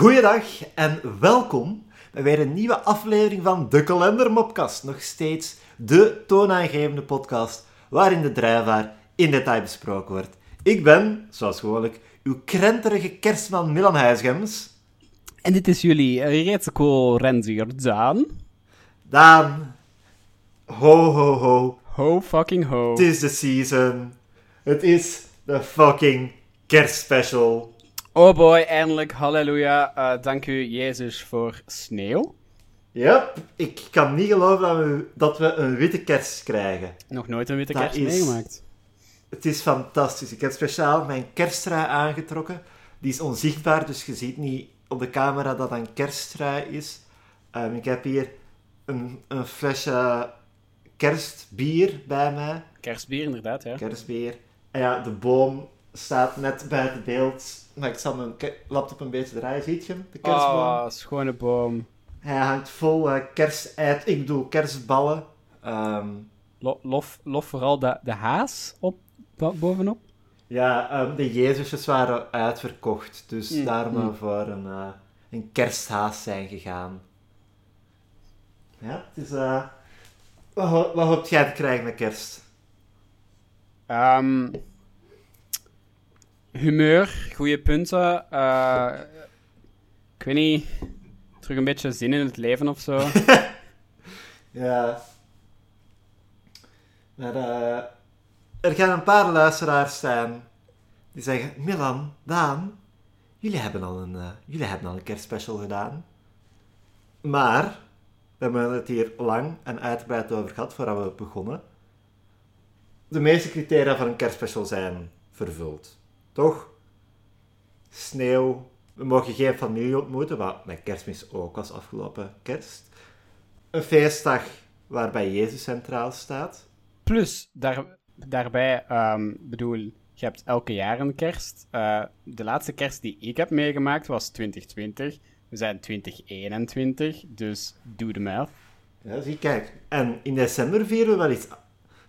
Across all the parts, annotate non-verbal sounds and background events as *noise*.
Goeiedag en welkom bij weer een nieuwe aflevering van De Kalender Mopcast. Nog steeds de toonaangevende podcast waarin de drijfvaar in detail besproken wordt. Ik ben, zoals gewoonlijk, uw krenterige kerstman Milan Huisgems. En dit is jullie Retsuko Renzier Daan. Daan, ho ho ho, Ho fucking ho. het is de season. Het is de fucking kerstspecial. Oh boy, eindelijk, halleluja. Eh, dank u, Jezus, voor sneeuw. Yep, ik kan niet geloven dat we, dat we een witte kerst krijgen. Nog nooit een witte Dat kerst is- meegemaakt. Het is fantastisch. Ik heb speciaal mijn kersttrui aangetrokken. Die is onzichtbaar, dus je ziet niet op de camera dat dat een kersttrui is. Ehm, ik heb hier een, een flesje kerstbier bij mij. Kerstbier, inderdaad, ja. Kerstbier. En ja, de boom staat net buiten beeld. Maar ik zal mijn laptop een beetje draaien. Ziet je hem? De kerstboom. Oh, schone boom. Hij hangt vol kersteit. Ik bedoel kerstballen. Ehm, Lo- lof, lof vooral de, de haas op, bo- bovenop. Ja, ehm, de Jezusjes waren uitverkocht, dus Mm, daarom mm. we voor een, eh, een kersthaas zijn gegaan. Ja, het is... eh, wat, ho- wat hoopt jij te krijgen met kerst? Ehm, humeur, goede punten. eh, ik weet niet, terug een beetje zin in het leven of zo. *laughs* Ja... Maar, eh, er gaan een paar luisteraars zijn die zeggen... Milan, Daan, jullie hebben al een, eh, jullie hebben al een kerstspecial gedaan. Maar, we hebben het hier lang en uitgebreid over gehad voordat we begonnen. De meeste criteria voor een kerstspecial zijn vervuld. Toch? Sneeuw. We mogen geen familie ontmoeten, wat met kerstmis ook was afgelopen kerst. Een feestdag waarbij Jezus centraal staat. Plus, daar, daarbij, ehm bedoel, je hebt elke jaar een kerst. Eh, de laatste kerst die ik heb meegemaakt was 2020. We zijn 2021, dus doe de math. Ja, zie, kijk. En in december vieren we wel iets...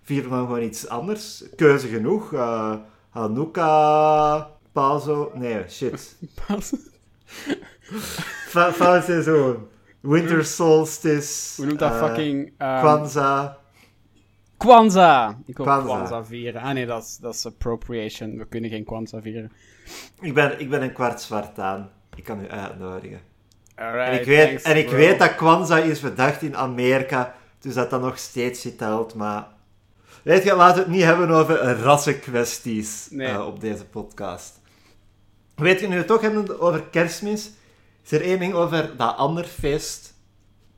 Vieren we gewoon iets anders. Keuze genoeg. eh Hanukkah... Pazo... Nee, shit. *laughs* Fa- Fout seizoen. Winter solstice. Hoe noemt dat eh, fucking... ehm, Kwanzaa. Kwanzaa! Ik wil Kwanzaa. Kwanzaa. vieren. Ah nee, dat is, dat is appropriation. We kunnen geen Kwanzaa vieren. Ik ben, ik ben een kwart zwart aan. Ik kan u uitnodigen. Alright, En ik, weet, thanks, en ik bro. weet dat Kwanzaa is bedacht in Amerika, dus dat dat nog steeds niet telt, maar... Weet je, laten we het niet hebben over rassenkwesties Nee. eh, op deze podcast. Weet je, nu we het toch hebben over kerstmis, is er één ding over dat ander feest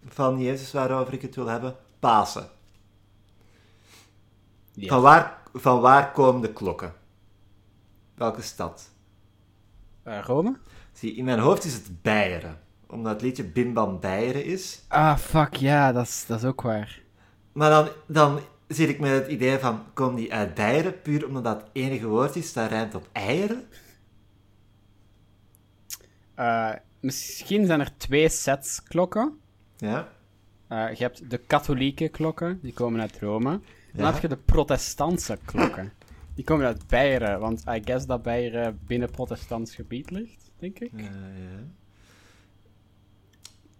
van Jezus waarover ik het wil hebben. Pasen. Ja. Van, waar, van waar komen de klokken? Welke stad? Eh, Rome? Zie, in mijn hoofd is het Beieren. Omdat het liedje Bim Bam Beieren is. Ah, fuck, ja, dat is, dat is ook waar. Maar dan, dan zit ik met het idee van, komen die uit Beieren puur omdat dat het enige woord is dat rijmt op eieren? Eh, misschien zijn er twee sets klokken. Ja. Eh, je hebt de katholieke klokken, die komen uit Rome. Dan Ja. heb je de protestantse klokken. Die komen uit Beieren, want I guess dat Beieren binnen protestants gebied ligt, denk ik. Ja, ja.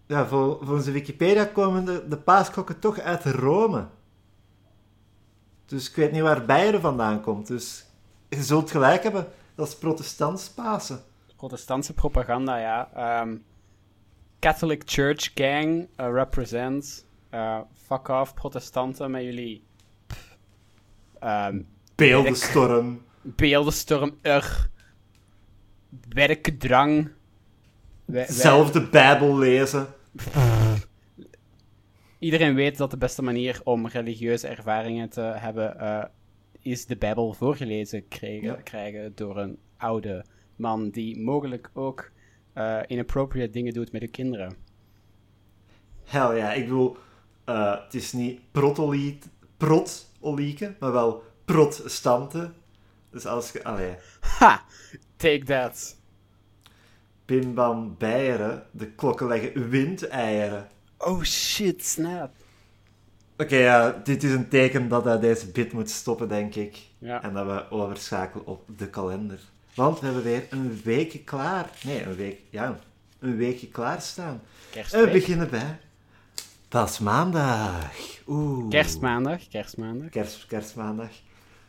Ja, vol, volgens de Wikipedia komen de, de paasklokken toch uit Rome. Dus ik weet niet waar Beieren vandaan komt. Dus je zult gelijk hebben, dat is protestants Pasen. Protestantse propaganda, ja. Ehm, Catholic Church Gang eh, represents. eh, fuck off, protestanten, met jullie. ehm, Beeldenstorm. *laughs* beeldenstorm, ugh. Werkdrang. Wij- wij- Zelf de Bijbel lezen. Iedereen weet dat de beste manier om religieuze ervaringen te hebben, eh, is de Bijbel voorgelezen krijgen, Ja. krijgen door een oude man die mogelijk ook eh, inappropriate dingen doet met de kinderen. Hell ja, ik bedoel, eh, het is niet protolieken, maar wel protestanten. Dus als je, allee, Ha! Take that. Bim Bam Beieren, de klokken leggen windeieren. Oh shit, snap. Oké, ja, dit is een teken dat hij deze bit moet stoppen, denk ik. Ja. En dat we overschakelen op de kalender. Want we hebben weer een week klaar. Nee, een week, ja, een weekje klaarstaan. En we Kerstweek. beginnen bij Pasmaandag. Oeh. Kerstmaandag. Kerstmaandag. Kerst, kerstmaandag.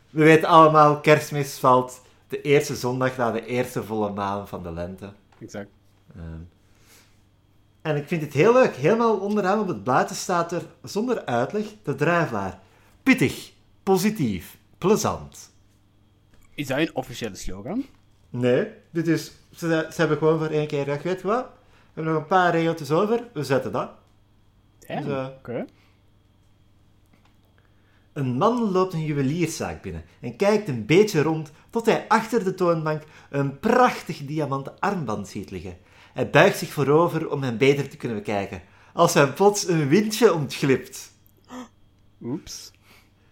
We weten allemaal, kerstmis valt de eerste zondag na de eerste volle maan van de lente. Exact. Ehm, en ik vind het heel leuk. Helemaal onderaan op het blaadje staat er, zonder uitleg, de druivelaar. Pittig, positief, plezant. Is dat een officiële slogan? Nee, dit is... Ze, ze hebben gewoon voor één keer gezegd, weet wat? We hebben nog een paar regeltjes over, we zetten dat. Ja, Dus, oké. Een man loopt een juwelierszaak binnen en kijkt een beetje rond tot hij achter de toonbank een prachtig diamanten armband ziet liggen. Hij buigt zich voorover om hem beter te kunnen bekijken, als hem plots een windje ontglipt. Oeps.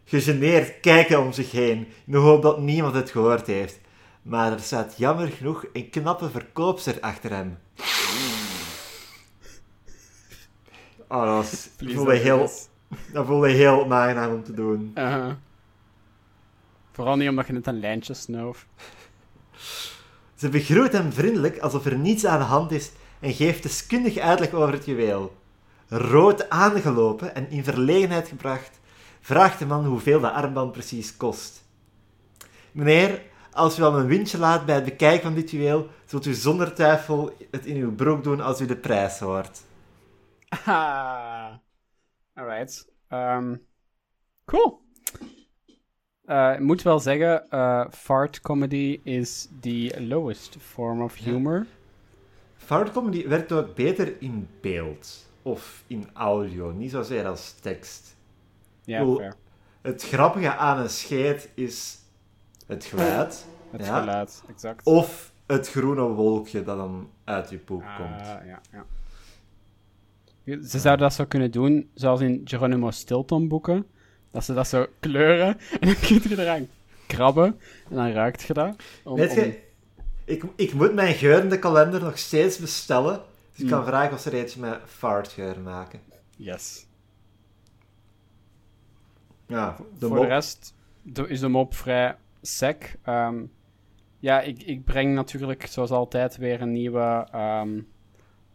Gegeneerd kijken om zich heen, in de hoop dat niemand het gehoord heeft. Maar er staat jammer genoeg een knappe verkoopster achter hem. Oh, dat, was, Please, voelde heel, dat voelde heel onaangenaam om te doen. Vooral niet omdat je net een lijntje snoof. Ze begroet hem vriendelijk alsof er niets aan de hand is en geeft deskundig uitleg over het juweel. Rood aangelopen en in verlegenheid gebracht, vraagt de man hoeveel de armband precies kost. Meneer, als u al een windje laat bij het bekijken van dit juweel, zult u zonder twijfel het in uw broek doen als u de prijs hoort. *laughs* Ah. Alright. Ehm, cool. Eh, ik moet wel zeggen, eh, fart comedy is the lowest form of humor. Fart comedy werkt ook beter in beeld of in audio, niet zozeer als tekst. Ja, fair. Het grappige aan een scheet is het geluid. Het Ja. geluid, exact. Of het groene wolkje dat dan uit je poep Ah, komt. ja, ja. Ze zouden dat zo kunnen doen, zoals in Geronimo Stilton boeken. Dat ze dat zo kleuren *laughs* en dan kun je eraan krabben en dan ruikt je dat. Om- Weet om- je, ik, ik moet mijn geurende kalender nog steeds bestellen. Dus ik kan Hmm. vragen of ze er eentje met fartgeur maken. Yes. Ja, de Voor mop. de rest is de mop vrij sec. Ehm, ja, ik, ik breng natuurlijk zoals altijd weer een nieuwe, ehm,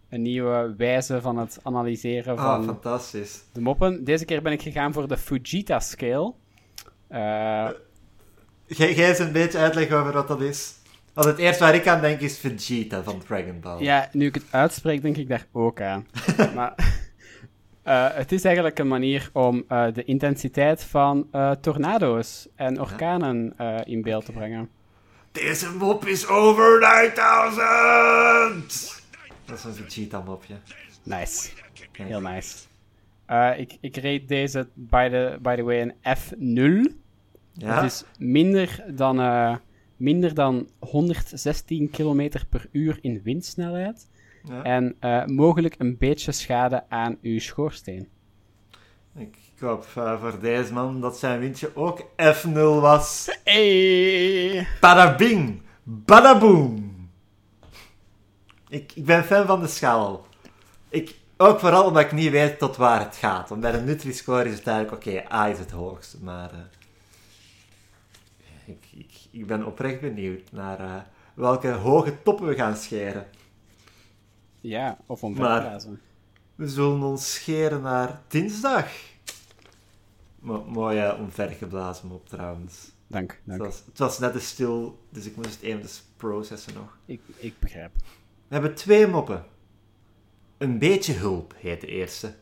een nieuwe wijze van het analyseren Ah, van fantastisch. de moppen. Deze keer ben ik gegaan voor de Fujita scale. Eh, Gij eens een beetje uitleggen over wat dat is. Want het eerste waar ik aan denk is Vegeta van Dragon Ball. ja, nu ik het uitspreek, denk ik daar ook aan. *laughs* maar eh, het is eigenlijk een manier om eh, de intensiteit van tornado's en orkanen in beeld te brengen. Deze mop is over 9000! Dat is een Vegeta mopje. Nice. Heel nice. Eh, ik, ik reed deze, by the, by the way, een F0. Ja? Dat is minder dan, eh, minder dan 116 km per uur in windsnelheid. ja. En eh, mogelijk een beetje schade aan uw schoorsteen. Ik, ik hoop voor deze man dat zijn windje ook F0 was. Hey! Badabing! Badaboom! Ik, ik ben fan van de schaal. Ik, ook vooral omdat ik niet weet tot waar het gaat. Want bij de Nutri-score is het eigenlijk, oké, A is het hoogste. Maar eh, ik, ik, ik ben oprecht benieuwd naar eh, welke hoge toppen we gaan scheren. Ja, of omverplaatsen. We zullen ons scheren naar dinsdag. Mo mooie omvergeblazen op trouwens. Dank, Het dank. was, het was net te stil, dus ik moest het even processen nog. Ik, ik begrijp. We hebben twee moppen. Een beetje hulp heet de eerste.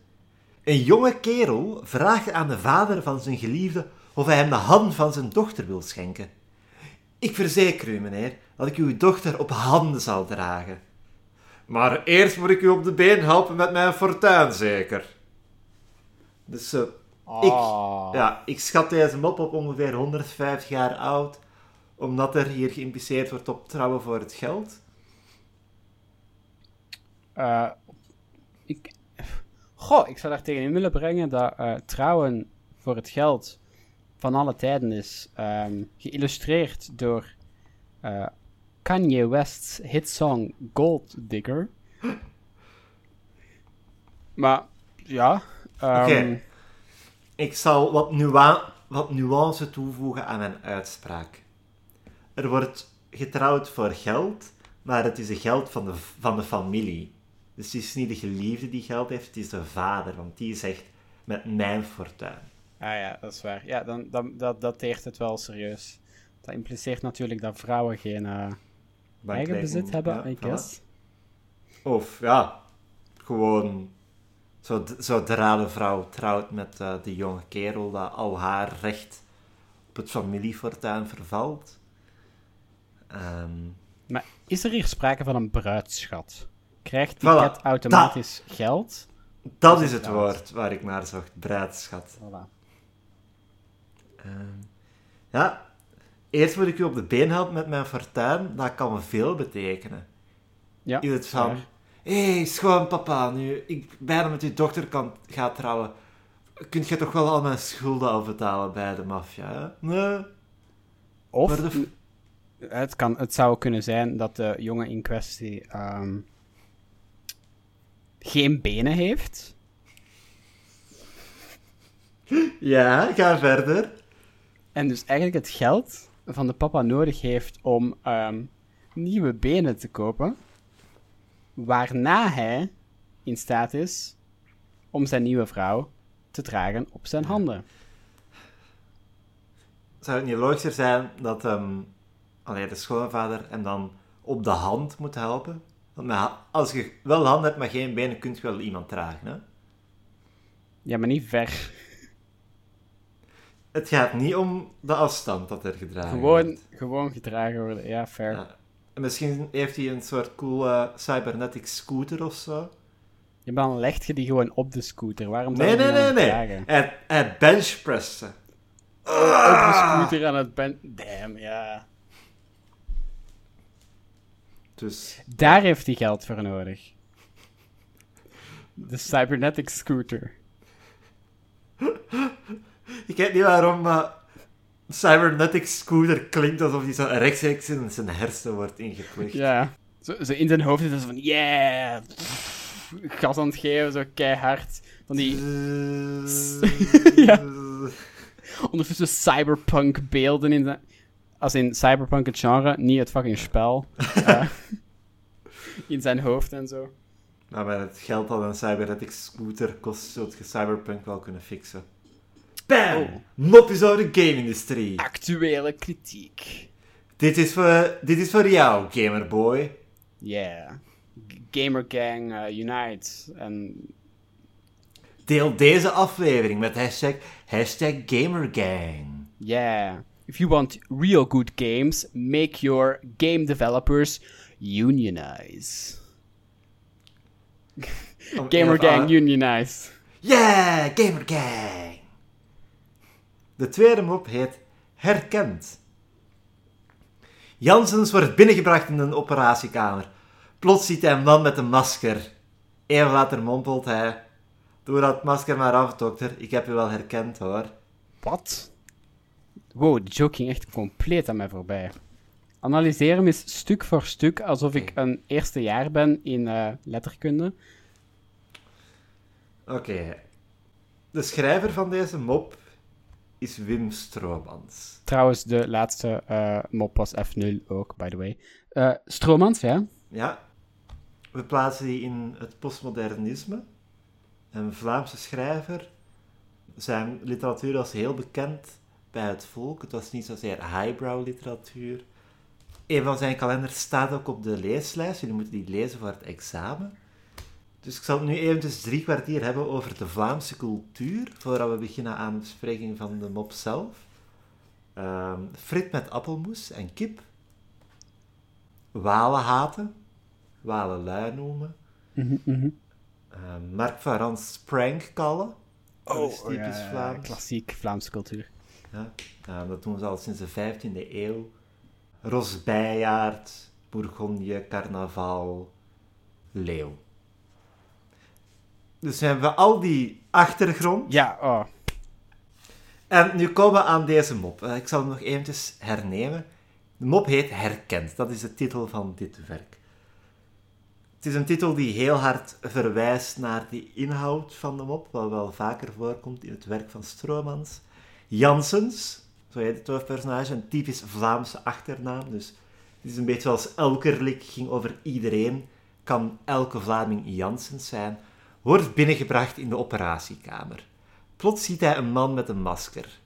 Een jonge kerel vraagt aan de vader van zijn geliefde of hij hem de hand van zijn dochter wil schenken. Ik verzeker u, meneer, dat ik uw dochter op handen zal dragen. Maar eerst moet ik u op de been helpen met mijn fortuin, zeker. Dus eh, Oh. ja, ik schat deze mop op ongeveer 150 jaar oud, omdat er hier geïmpliceerd wordt op trouwen voor het geld. Eh, ik, goh, ik zou daar tegenin willen brengen dat eh, trouwen voor het geld van alle tijden is ehm, geïllustreerd door eh, Kanye West's hitsong Gold Digger. Maar ja, ehm, Oké. Ik zal wat, nua wat nuance toevoegen aan mijn uitspraak. Er wordt getrouwd voor geld, maar het is het geld van de, van de familie. Dus het is niet de geliefde die geld heeft, het is de vader, want die zegt met mijn fortuin. Ah ja, dat is waar. Ja, dan, dan dat dateert het wel serieus. Dat impliceert natuurlijk dat vrouwen geen eh, eigen bezit hebben, ja, I voilà. guess. Of ja, gewoon zod- zodra de vrouw trouwt met eh, de jonge kerel, dat al haar recht op het familiefortuin vervalt. Ehm, Maar is er hier sprake van een bruidschat? Krijgt die Voilà, automatisch geld? dat is het woord waar ik naar zocht, bruidschat. Voilà. Ehm, ja, eerst moet ik u op de been helpen met mijn fortuin, dat kan veel betekenen. Ja, In het van, hé, hey, schoonpapa, nu ik bijna met uw dochter kan, ga trouwen, kunt je toch wel al mijn schulden afbetalen bij de maffia? Nee. Of de- het, kan, het zou kunnen zijn dat de jongen in kwestie ehm, geen benen heeft. Ja, ga verder. En dus eigenlijk het geld van de papa nodig heeft om ehm, nieuwe benen te kopen. Waarna hij in staat is om zijn nieuwe vrouw te dragen op zijn handen. Zou het niet logischer zijn dat ehm allee, de schoonvader hem dan op de hand moet helpen? Ha- als je wel handen hebt, maar geen benen, kun je wel iemand dragen, hè? Ja, maar niet ver. Het gaat niet om de afstand dat er gedragen Gewoon, wordt. gewoon gedragen worden. Ja, fair. Ja. En misschien heeft hij een soort cool eh, cybernetic scooter of zo. Ja, maar dan legt je die gewoon op de scooter. Waarom Nee, nee, nee, nee. dragen? Hij, hij benchpresst ze. Op de scooter aan het ben... Damn, ja. Dus Daar heeft hij geld voor nodig. De cybernetic scooter. *laughs* ik weet niet waarom, maar cybernetic scooter klinkt alsof hij zo rechtstreeks in zijn hersen wordt ingeplucht. Ja. Zo, zo in zijn hoofd is het van, yeah! Pff, Gas aan het geven, zo keihard. Van die *laughs* Ja. ondertussen cyberpunk beelden in zijn... Als in cyberpunk het genre, niet het fucking spel. *laughs* Eh, in zijn hoofd en zo. Maar met het geld dat een cybernetic scooter kost, zult je cyberpunk wel kunnen fixen. Bam! Oh. Mopjes over de game-industrie. Actuele kritiek. Dit is voor, dit is voor jou, gamerboy. Yeah. Gamer Gang eh, Unite. En Deel deze aflevering met hashtag, hashtag gamergang. yeah. If you want real good games, make your game developers unionize. Om Gamer Gang unionize. Yeah, gamergang! De tweede mop heet Herkend. Janssens wordt binnengebracht in een operatiekamer. Plots ziet hij een man met een masker. Even later mompelt hij... Doe dat masker maar af, dokter. Ik heb u wel herkend, hoor. Wat? Wow, de joke ging echt compleet aan mij voorbij. Analyseer hem eens stuk voor stuk, alsof ik een eerste jaar ben in eh, letterkunde. Oké. De schrijver van deze mop is Wim Stroomans. Trouwens, de laatste eh, mop was F0 ook, by the way. Eh Stromans, ja? Ja. We plaatsen die in het postmodernisme. Een Vlaamse schrijver. Zijn literatuur was heel bekend bij het volk. Het was niet zozeer highbrow literatuur. Een van zijn kalenders staat ook op de leeslijst. Jullie moeten die lezen voor het examen. Dus ik zal het nu eventjes drie kwartier hebben over de Vlaamse cultuur, voordat we beginnen aan de bespreking van de mop zelf. Ehm frit met appelmoes en kip. Walen haten. Walen lui noemen. Mhm, mhm. Ehm, Mark van Rans prank callen. Dat is typisch Oh, ja, Vlaams. Klassiek Vlaamse cultuur. Ja, dat doen ze al sinds de 15e eeuw. Rosbijaard, Bourgondië, carnaval, leeuw. Dus we hebben al die achtergrond. Ja, oh. En nu komen we aan deze mop. Eh, ik zal hem nog eventjes hernemen. De mop heet Herkend. Dat is de titel van dit werk. Het is een titel die heel hard verwijst naar de inhoud van de mop, wat wel vaker voorkomt in het werk van Stroomans. Janssens, zo heet het hoofdpersonage, een typisch Vlaamse achternaam. Dus het is een beetje zoals Elkerlik ging over iedereen kan elke Vlaming Janssens zijn, wordt binnengebracht in de operatiekamer. Plots ziet hij een man met een masker.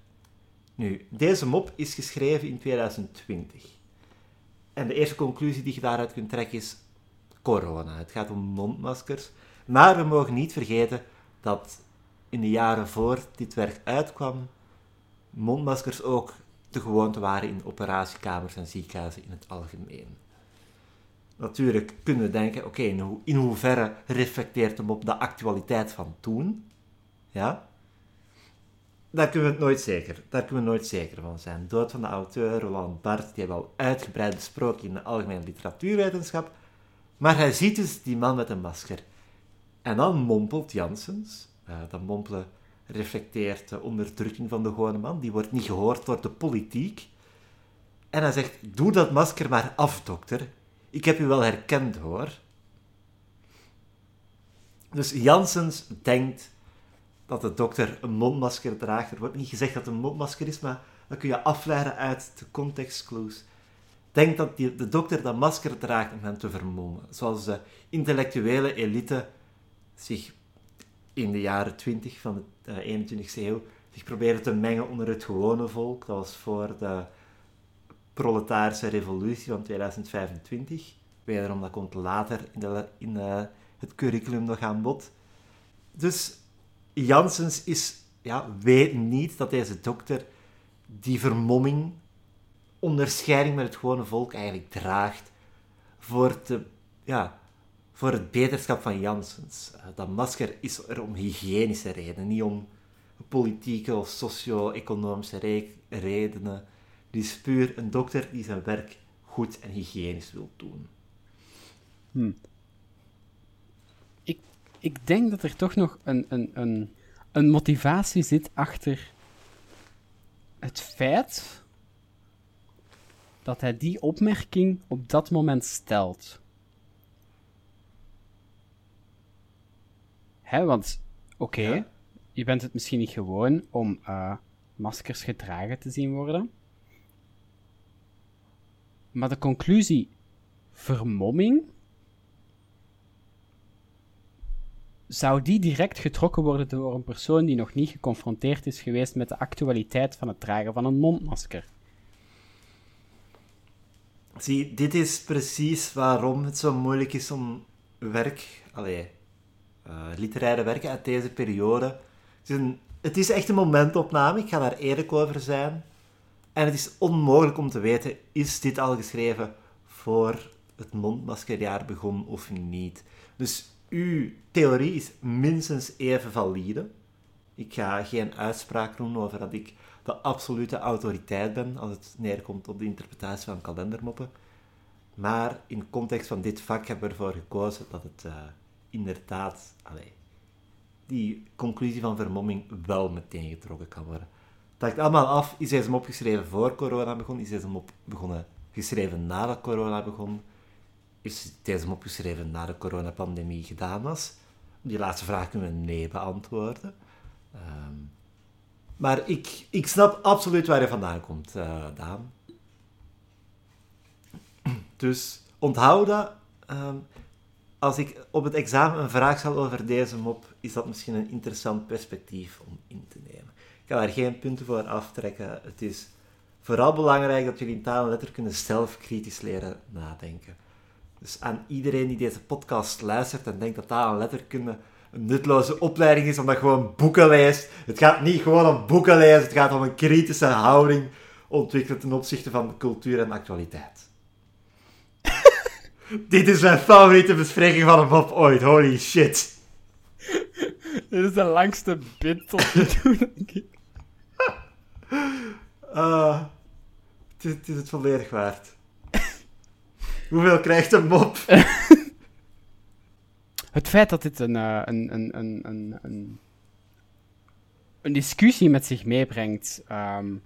Nu, deze mop is geschreven in 2020. En de eerste conclusie die je daaruit kunt trekken is corona. Het gaat om mondmaskers. Maar we mogen niet vergeten dat in de jaren voor dit werk uitkwam, mondmaskers ook de gewoonte waren in operatiekamers en ziekenhuizen in het algemeen. Natuurlijk kunnen we denken, oké, in hoeverre reflecteert hem op de actualiteit van toen? Ja? Daar kunnen we het nooit zeker, daar kunnen we nooit zeker van zijn. Dood van de auteur Roland Barthes, die hebben al uitgebreid besproken in de algemene literatuurwetenschap. Maar hij ziet dus die man met een masker. En dan mompelt Janssens, uh, dat mompelen reflecteert de onderdrukking van de gewone man, die wordt niet gehoord door de politiek. En hij zegt, doe dat masker maar af, dokter. Ik heb u wel herkend, hoor. Dus Janssens denkt dat de dokter een mondmasker draagt. Er wordt niet gezegd dat het een mondmasker is, maar dat kun je afleiden uit de contextclues. Denkt dat die, de dokter dat masker draagt om hem te vermommen. Zoals de intellectuele elite zich in de jaren 20 van de 21e eeuw zich probeerde te mengen onder het gewone volk. Dat was voor de proletarische revolutie van 2025. Wederom, dat komt later in, de, in uh, het curriculum nog aan bod. Dus Janssens is, ja, weet niet dat deze dokter die vermomming, onderscheiding met het gewone volk eigenlijk draagt voor, de, ja, voor het beterschap van Janssens. Uh, dat masker is er om hygiënische redenen, niet om politieke of socio-economische redenen. Die is puur een dokter die zijn werk goed en hygiënisch wil doen. Hm. Ik, ik denk dat er toch nog een, een, een, een motivatie zit achter het feit dat hij die opmerking op dat moment stelt. Hè, want, oké, je bent het misschien niet gewoon om uh, maskers gedragen te zien worden. Maar de conclusie vermomming zou die direct getrokken worden door een persoon die nog niet geconfronteerd is geweest met de actualiteit van het dragen van een mondmasker? Zie, dit is precies waarom het zo moeilijk is om werk, allee, uh, literaire werken uit deze periode. Het is, een, het is echt een momentopname, ik ga daar eerlijk over zijn. En het is onmogelijk om te weten, is dit al geschreven voor het mondmaskerjaar begon of niet. Dus uw theorie is minstens even valide. Ik ga geen uitspraak doen over dat ik de absolute autoriteit ben als het neerkomt op de interpretatie van kalendermoppen. Maar in context van dit vak hebben we ervoor gekozen dat het uh, inderdaad, die conclusie van vermomming wel meteen getrokken kan worden. Het hangt allemaal af, is deze mop geschreven voor corona begon? Is deze mop begonnen, geschreven nadat corona begon? Is deze mop geschreven na de coronapandemie gedaan was? Die laatste vraag kunnen we nee beantwoorden. Um, maar ik, ik snap absoluut waar je vandaan komt, uh, Daan. Dus onthoud dat. Um, als ik op het examen een vraag stel over deze mop, is dat misschien een interessant perspectief om in te nemen. Ik ga daar geen punten voor aftrekken. Het is vooral belangrijk dat jullie in taal en letterkunde zelf kritisch leren nadenken. Dus aan iedereen die deze podcast luistert en denkt dat taal en letterkunde een nutloze opleiding is omdat gewoon boeken leest. Het gaat niet gewoon om boeken lezen, het gaat om een kritische houding ontwikkelen ten opzichte van cultuur en actualiteit. *laughs* Dit is mijn favoriete bespreking van een mop ooit, holy shit. Dit is de langste bit tot nu toe, denk ik. Uh, het, is het volledig waard. Hoeveel krijgt een mop? *laughs* het feit dat dit een, uh, een, een, een, een, een, discussie met zich meebrengt, um,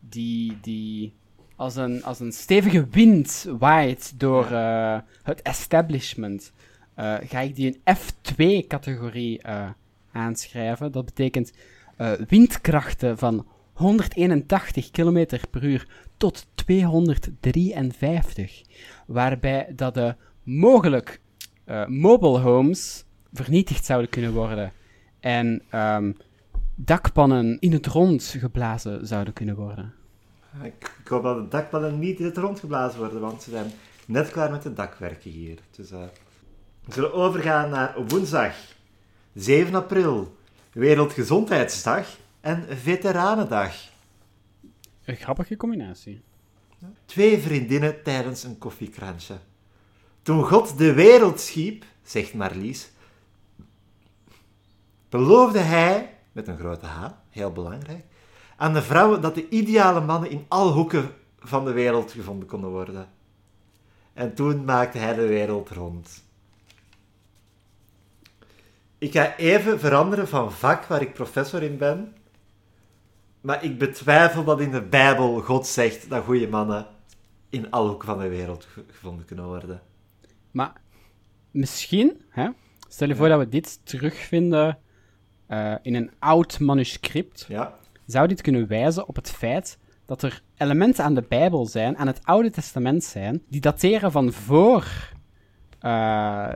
die, die als een, als een stevige wind waait door uh, het establishment, uh, ga ik die een F2-categorie aanschrijven. Dat betekent windkrachten van 181 km per uur tot 253, waarbij dat de mogelijk eh, mobile homes vernietigd zouden kunnen worden. En ehm, dakpannen in het rond geblazen zouden kunnen worden. Ik, ik hoop dat de dakpannen niet in het rond geblazen worden, want ze zijn net klaar met de dakwerken hier. Dus, eh, we zullen overgaan naar woensdag, 7 april, Wereldgezondheidsdag en Veteranendag. Een grappige combinatie. Twee vriendinnen tijdens een koffiekransje. Toen God de wereld schiep, zegt Marlies, beloofde hij, met een grote H, heel belangrijk, aan de vrouwen dat de ideale mannen in alle hoeken van de wereld gevonden konden worden. En toen maakte hij de wereld rond. Ik ga even veranderen van vak waar ik professor in ben. Maar ik betwijfel dat in de Bijbel God zegt dat goede mannen in alle hoeken van de wereld ge- gevonden kunnen worden. Maar misschien, hè, stel je voor dat we dit terugvinden eh, in een oud manuscript, Ja? Zou dit kunnen wijzen op het feit dat er elementen aan de Bijbel zijn, aan het Oude Testament zijn, die dateren van voor eh,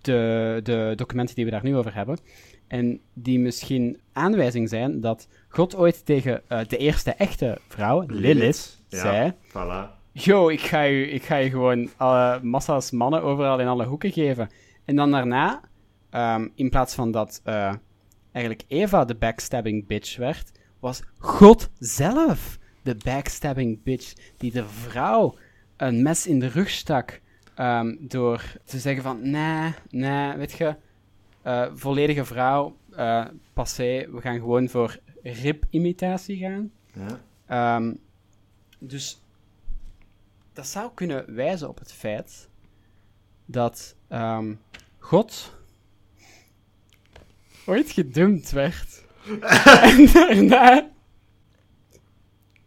de, de documenten die we daar nu over hebben. En die misschien aanwijzing zijn dat God ooit tegen eh, de eerste echte vrouw, Lilith, Ja, zei: Voilà. Yo, ik ga je, ik ga je gewoon alle massa's mannen overal in alle hoeken geven. En dan daarna, ehm, in plaats van dat eh, eigenlijk Eva de backstabbing bitch werd, was God zelf de backstabbing bitch die de vrouw een mes in de rug stak ehm, door te zeggen van, nee, nee, weet je, eh, volledige vrouw, eh, passé, we gaan gewoon voor rib-imitatie gaan. Ja. Ehm, dus dat zou kunnen wijzen op het feit dat ehm, God ooit gedumpt werd. *laughs* en daarna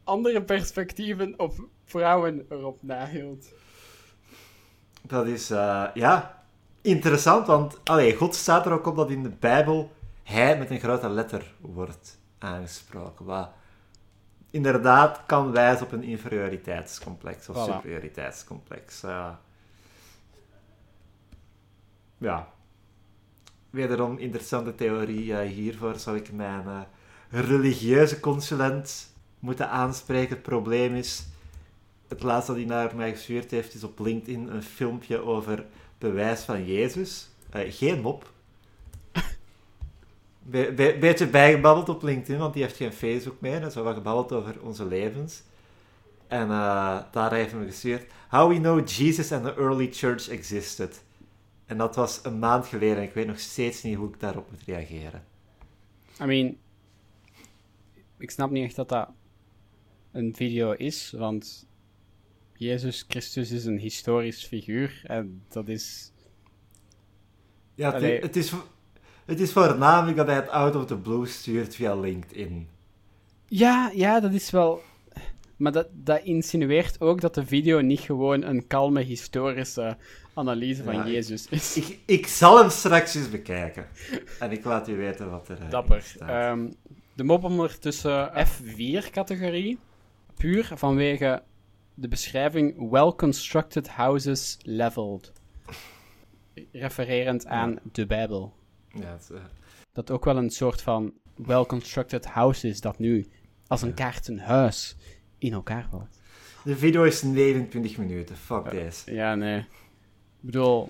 andere perspectieven op vrouwen erop nahield. Dat is, eh, ja, interessant, want allee, God staat er ook op dat in de Bijbel hij met een grote letter wordt aangesproken. Wat inderdaad kan wijzen op een inferioriteitscomplex of Voilà. superioriteitscomplex. eh. ja. Wederom interessante theorie. hiervoor zou ik mijn eh, religieuze consulent moeten aanspreken. Het probleem is, het laatste dat hij naar mij gestuurd heeft, is op LinkedIn een filmpje over bewijs van Jezus. Eh, geen mop. *laughs* Be- be- beetje bijgebabbeld op LinkedIn, want die heeft geen Facebook meer. Dat is wel wat gebabbeld over onze levens. En eh, daar heeft hij me gestuurd. How we know Jesus and the early church existed. En dat was een maand geleden. en Ik weet nog steeds niet hoe ik daarop moet reageren. I mean, ik snap niet echt dat dat een video is, want Jezus Christus is een historisch figuur en dat is... Ja, het, Allee. het, is, het is voornamelijk dat hij het out of the blue stuurt via LinkedIn. Ja, ja, dat is wel... Maar dat, dat insinueert ook dat de video niet gewoon een kalme historische analyse van Ja, Jezus is. Ik, ik zal hem straks eens bekijken. En ik laat u weten wat er eh, Dapper. staat. Ehm, de mop ondertussen F4-categorie. Puur vanwege de beschrijving well-constructed houses leveled. Refererend aan de Bijbel. ja, het, eh, Dat ook wel een soort van well-constructed house is dat nu als een kaartenhuis in elkaar valt. de video is 29 minuten. Fuck deze. Ja, nee. Ik bedoel,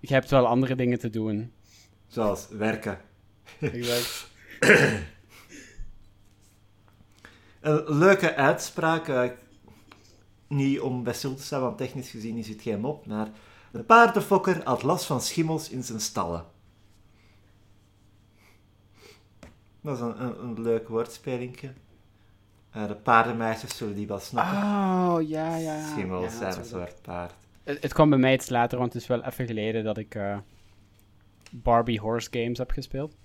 je hebt wel andere dingen te doen. Zoals werken. Exact. *clears throat* Een leuke uitspraak. eh, niet om bij stil te staan, want technisch gezien is het geen mop. Maar de paardenfokker had last van schimmels in zijn stallen. Dat is een, een, een leuk woordspelingje. Eh, de paardenmeisjes zullen die wel snappen. Oh, ja, ja. Schimmels Ja, zijn een soort paard. Het, het kwam bij mij iets later, want het is wel even geleden dat ik eh, Barbie Horse Games heb gespeeld.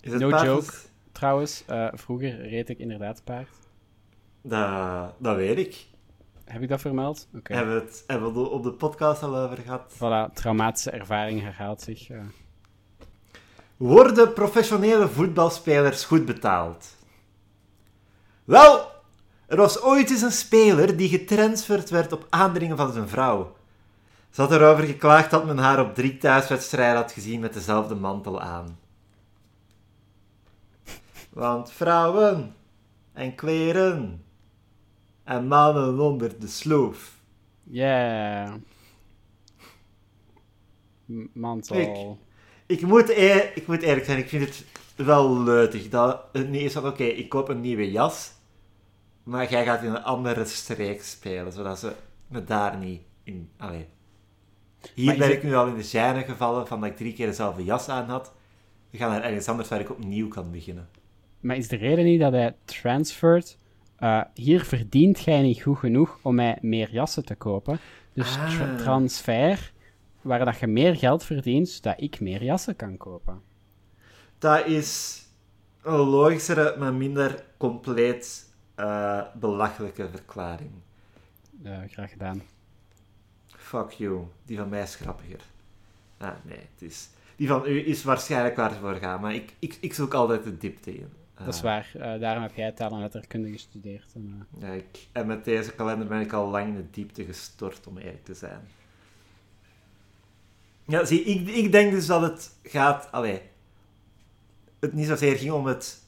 Is het No paard joke. Trouwens, eh, vroeger reed ik inderdaad paard. Dat, dat weet ik. Heb ik dat vermeld? Oké. Hebben we het hebben we het op de podcast al over gehad. Voilà, traumatische ervaring herhaalt zich. eh. Worden professionele voetbalspelers goed betaald? Wel, er was ooit eens een speler die getransferd werd op aandringen van zijn vrouw. Ze had erover geklaagd dat men haar op drie thuiswedstrijden had gezien met dezelfde mantel aan. Want vrouwen en kleren en mannen onder de sloof. Yeah. M- Mantel. Ik moet, e- ik moet eerlijk zijn, ik vind het wel leutig dat het niet is van oké, ik koop een nieuwe jas, maar jij gaat in een andere streek spelen, zodat ze me daar niet in... Allee. Hier Maar ben ik nu al in de gêne gevallen van dat ik drie keer dezelfde jas aan had. We gaan naar ergens anders waar ik opnieuw kan beginnen. Maar is de reden niet dat hij transfert? eh, hier verdient jij niet goed genoeg om mij meer jassen te kopen. Dus Ah. tra- transfer, waar dat je meer geld verdient, zodat ik meer jassen kan kopen. Dat is een logischere, maar minder compleet eh, belachelijke verklaring. Graag gedaan. Fuck you. Die van mij is grappiger. Ah, nee, het is... Die van u is waarschijnlijk waar ze voor gaan, maar ik, ik, ik zoek altijd de diepte in. Ah, Dat is waar. eh, daarom heb jij taal en letterkunde gestudeerd. En, eh, Ja, ik, en met deze kalender ben ik al lang in de diepte gestort, om eerlijk te zijn. Ja, zie, ik, ik denk dus dat het gaat... Allee, het niet zozeer ging om het,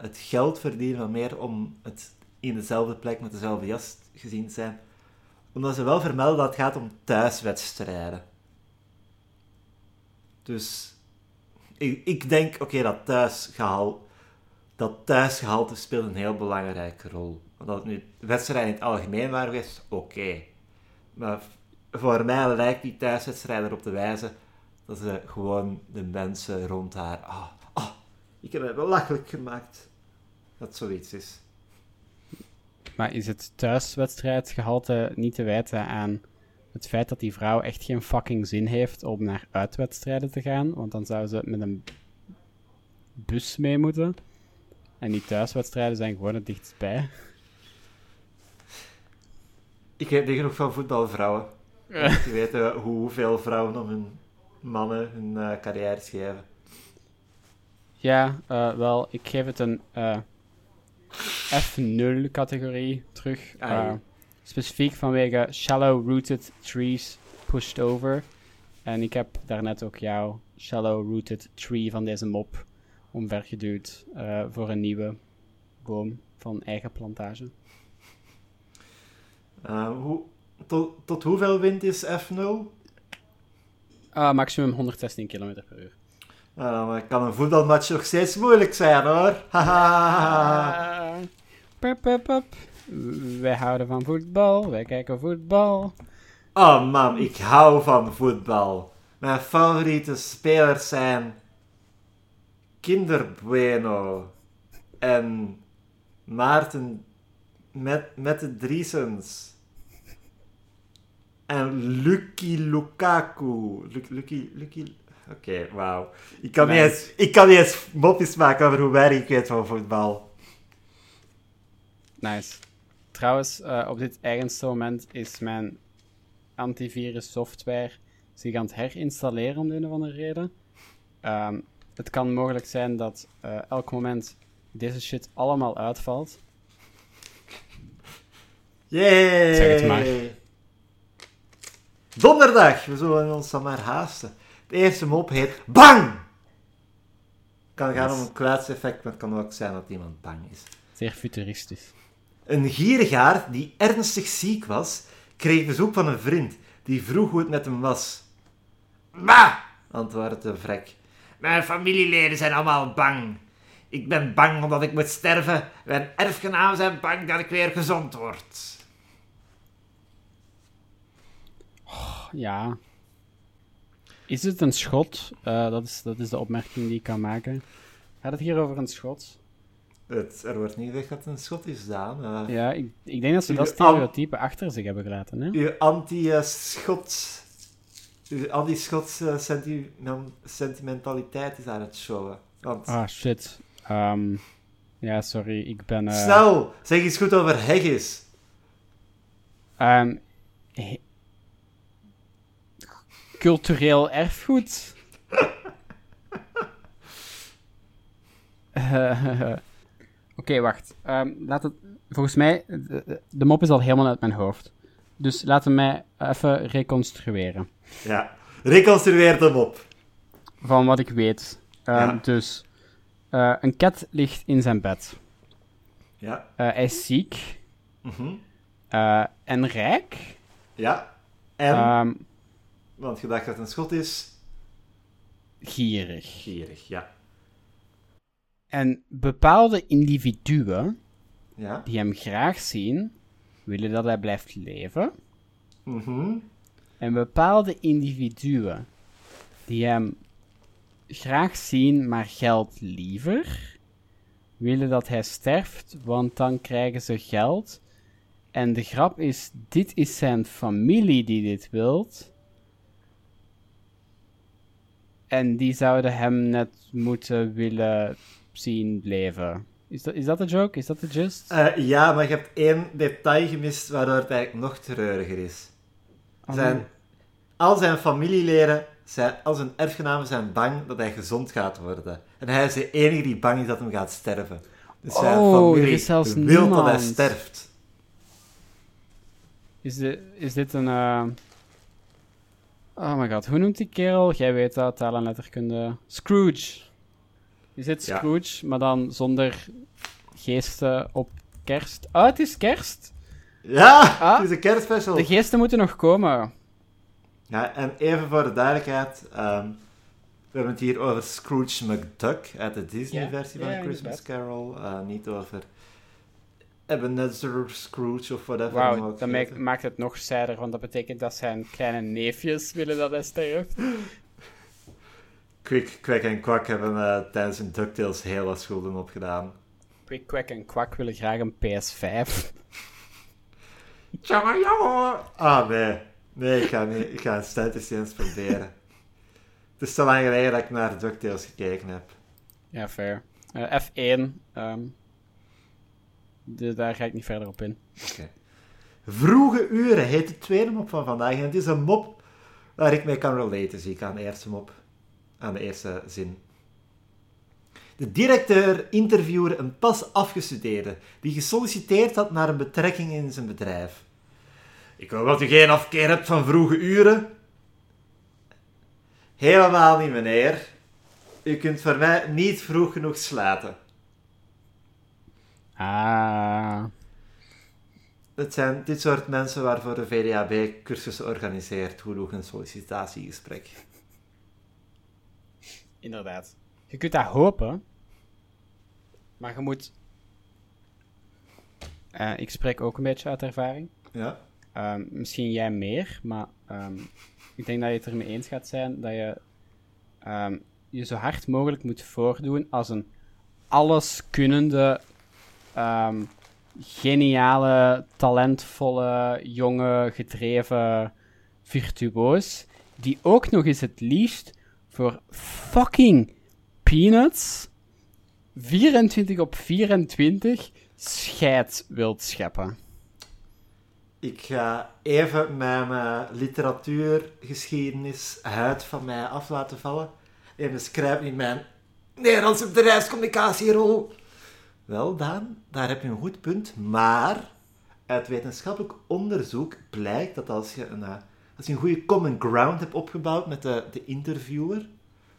het geld verdienen, maar meer om het in dezelfde plek met dezelfde jas gezien zijn. Omdat ze wel vermelden dat het gaat om thuiswedstrijden. Dus ik, ik denk, oké, dat thuisgehalte dat thuisgehalte speelt een heel belangrijke rol. Want dat het nu wedstrijden in het algemeen waren geweest, oké. Maar voor mij lijkt die thuiswedstrijd erop te wijzen dat ze gewoon de mensen rond haar... Ah, ah, ik heb het belachelijk gemaakt. Dat zoiets is. Maar is het thuiswedstrijdgehalte niet te wijten aan het feit dat die vrouw echt geen fucking zin heeft om naar uitwedstrijden te gaan? Want dan zou ze met een bus mee moeten. En die thuiswedstrijden zijn gewoon het dichtstbij. Ik niet genoeg van voetbalvrouwen. Om te weten hoeveel vrouwen om hun mannen hun eh, carrières geven. Ja, eh, wel, ik geef het een eh, F0 categorie terug. Ah, eh, specifiek vanwege shallow rooted trees pushed over. En ik heb daarnet ook jouw shallow rooted tree van deze mop omvergeduwd eh, voor een nieuwe boom van eigen plantage. Eh, hoe, tot, tot hoeveel wind is F0? Ah, maximum 116 km per uur. Uh, maar kan een voetbalmatch nog steeds moeilijk zijn hoor. *laughs* Haha. Ah, pup, pup, pup. Wij houden van voetbal, wij kijken voetbal. Oh man, ik hou van voetbal. Mijn favoriete spelers zijn Kinder Bueno en Maarten met, met de Driesens. En Lucky Lukaku. Lu- Lucky, Lucky... Oké, wauw. Ik, kan niet eens- ik kan niet eens mopjes maken over hoe weinig ik weet van voetbal. Nice. Trouwens, eh, op dit eigenste moment is mijn antivirus software zich aan het herinstalleren om de een of andere reden. Ehm, het kan mogelijk zijn dat eh, elk moment deze shit allemaal uitvalt. Yay! Zeg het maar. Donderdag, we zullen ons dan maar haasten. De eerste mop heet BANG! kan gaan om een geluidseffect, maar het kan ook zijn dat iemand bang is. Zeer futuristisch. Een gierigaard die ernstig ziek was, kreeg bezoek van een vriend die vroeg hoe het met hem was. Bah! antwoordde de vrek. Mijn familieleden zijn allemaal bang. Ik ben bang omdat ik moet sterven. Mijn erfgenamen zijn bang dat ik weer gezond word. Ja. Is het een schot? Eh, dat, is, dat is de opmerking die ik kan maken. Gaat het hier over een schot? Het, er wordt niet gezegd dat het een schot is, Daan. Eh, Ja, ik, ik denk dat ze dat stereotype achter zich hebben gelaten. Hè? Uw anti-Schots... Uw anti-Schotse sentimen- sentimentaliteit is aan het showen. Want... Ah, shit. Ehm, ja, sorry, ik ben... eh, Snel! Zeg eens goed over Haggis. ehm, he- cultureel erfgoed. *laughs* Oké, wacht. Ehm, laat het, volgens mij, de, de- de mop is al helemaal uit mijn hoofd. dus laten we mij even reconstrueren. Ja. Reconstrueer hem op. Van wat ik weet. Ehm, Ja. Dus, eh, een kat ligt in zijn bed. Ja. Eh, hij is ziek Mhm. eh, en rijk. Ja. En, Ehm, want je dacht dat het een schot is, gierig. gierig, ja. En bepaalde individuen Ja. die hem graag zien, willen dat hij blijft leven. Mhm. En bepaalde individuen die hem graag zien, maar geld liever, willen dat hij sterft, want dan krijgen ze geld. En de grap is, dit is zijn familie die dit wilt. En die zouden hem net moeten willen zien leven. Is dat, is dat de joke? Is dat de gist? Eh, ja, maar je hebt één detail gemist waardoor het eigenlijk nog treuriger is. Oh, Zijn, nee. al zijn familieleden, zijn, al zijn erfgenamen zijn bang dat hij gezond gaat worden. En hij is de enige die bang is dat hij gaat sterven. Dus zijn Oh, er familie is zelfs wil dat hij niemand. sterft. Is, dit is dit een... eh, Oh my god, hoe noemt die kerel? Jij weet dat, taal en letterkunde. Scrooge. Is dit Ja. Scrooge, maar dan zonder geesten op kerst? Oh, het is kerst! Ja, Ah. het is een kerstspecial. De geesten moeten nog komen. Ja, en even voor de duidelijkheid. ehm, we hebben het hier over Scrooge McDuck uit de Disney-versie Ja, van ja, Christmas. Carol. eh, niet over Ebenezer Scrooge of whatever. Wauw, dat maakt, maakt het nog sadder, want dat betekent dat zijn kleine neefjes willen dat hij sterft. *laughs* Quick, Kwek en Kwak hebben eh, tijdens hun DuckTales heel wat schulden opgedaan. Quick Quack en Kwak willen graag een PS5. Tjanga, jongen! Ah, nee. Nee, ik ga, niet, ik ga een proberen. *laughs* Het is te lang geleden dat ik naar DuckTales gekeken heb. Ja, fair. Eh, F1, ehm, de, daar ga ik niet verder op in. Vroege uren heet de tweede mop van vandaag. En het is een mop waar ik mee kan relaten, zie ik aan de eerste mop. Aan de eerste zin. De directeur interviewde een pas afgestudeerde die gesolliciteerd had naar een betrekking in zijn bedrijf. Ik hoop dat u geen afkeer hebt van vroege uren. Helemaal niet, meneer. U kunt voor mij niet vroeg genoeg slapen. Ah. Het zijn dit soort mensen waarvoor de VDAB cursussen organiseert. Hoe doe je een sollicitatiegesprek? Inderdaad. Je kunt dat hopen, maar je moet. Eh, ik spreek ook een beetje uit ervaring. Ja? Ehm, misschien jij meer, maar ehm, ik denk dat je het ermee eens gaat zijn dat je ehm, je zo hard mogelijk moet voordoen als een alleskunnende, ehm, geniale, talentvolle, jonge, gedreven virtuoos, die ook nog eens het liefst voor fucking peanuts 24 op 24 scheid wilt scheppen. Ik ga even mijn eh, literatuurgeschiedenis huid van mij af laten vallen. En beschrijf in mijn Nederlandse bedrijfscommunicatierol. Wel, Daan, daar heb je een goed punt. Maar uit wetenschappelijk onderzoek blijkt dat als je een, eh, als je een goede common ground hebt opgebouwd met de, de interviewer,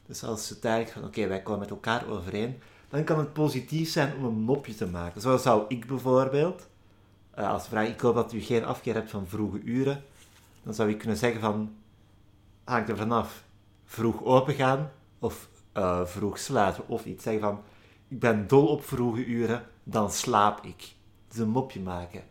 dus als het eigenlijk van, oké, wij komen met elkaar overeen, dan kan het positief zijn om een mopje te maken. Zo zou ik bijvoorbeeld, eh, als vraag, ik hoop dat u geen afkeer hebt van vroege uren, dan zou ik kunnen zeggen van, hangt er vanaf, vroeg opengaan of eh, vroeg sluiten. Of iets zeggen van, ik ben dol op vroege uren, dan slaap ik. Dus een mopje maken.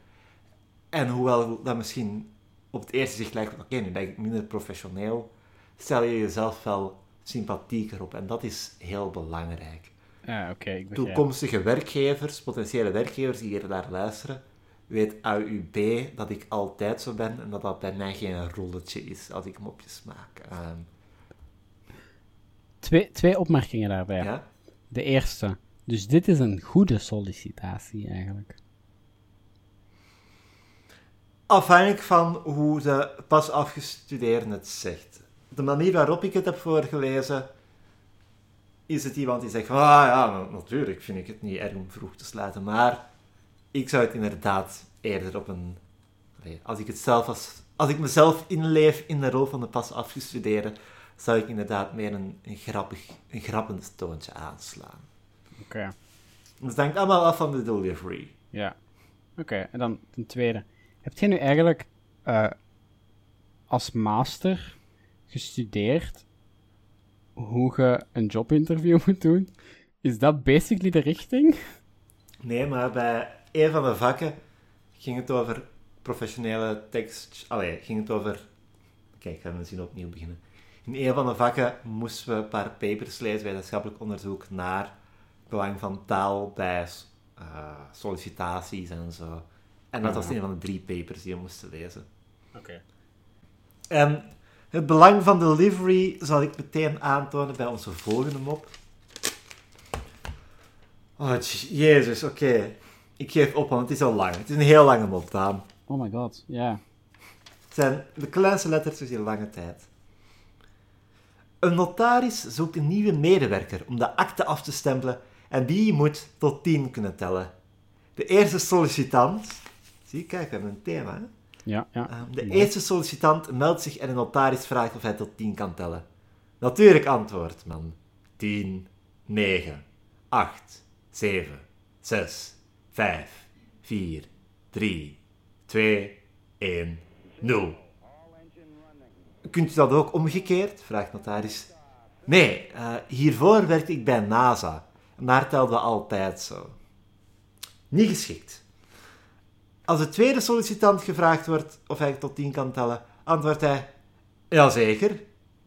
En hoewel dat misschien op het eerste zicht lijkt, oké, nu ben ik minder professioneel, stel je jezelf wel sympathieker op. En dat is heel belangrijk. Oké, ik. Toekomstige werkgevers, potentiële werkgevers die hier naar luisteren, weet AUB dat ik altijd zo ben en dat dat bij mij geen rolletje is als ik mopjes maak. Ehm, Twee, twee opmerkingen daarbij. ja? De eerste. Dus dit is een goede sollicitatie eigenlijk. Afhankelijk van hoe de pas afgestudeerde het zegt. De manier waarop ik het heb voorgelezen, is het iemand die zegt ah ja, na- natuurlijk vind ik het niet erg om vroeg te sluiten, maar ik zou het inderdaad eerder op een als ik het zelf als, als ik mezelf inleef in de rol van de pas afgestudeerde, zou ik inderdaad meer een, een grappig, een grappend toontje aanslaan. Oké. Dus het hangt allemaal af van de delivery. Ja. Oké, en dan ten tweede. Heb jij nu eigenlijk eh, als master gestudeerd hoe je een jobinterview *laughs* moet doen? Is dat basically de richting? Nee, maar bij een van de vakken ging het over professionele tekst. Allee, ging het over. Kijk, ik ga misschien opnieuw beginnen. In een van de vakken moesten we een paar papers lezen, wetenschappelijk onderzoek naar belang van taal bij eh, sollicitaties en zo. En dat was Mhm. een van de drie papers die we moesten lezen. Oké. En het belang van delivery zal ik meteen aantonen bij onze volgende mop. Oh, jezus, oké. Ik geef op, want het is al lang. Het is een heel lange mop, Daan. Oh my god, ja. Het zijn de kleinste letters dus in lange tijd. Een notaris zoekt een nieuwe medewerker om de akte af te stempelen en die moet tot 10 kunnen tellen. De eerste sollicitant... Zie, kijk, we hebben een thema, hè? Ja, ja. Ehm, de Mooi. eerste sollicitant meldt zich en de notaris vraagt of hij tot 10 kan tellen. Natuurlijk antwoordt man. 10, 9, 8, 7, 6, 5, 4, 3, 2, 1, 0. Kunt u dat ook omgekeerd? vraagt notaris. Nee, eh, hiervoor werkte ik bij NASA. Telden we altijd zo. Niet geschikt. Als de tweede sollicitant gevraagd wordt of hij tot 10 kan tellen, antwoordt hij: Jazeker.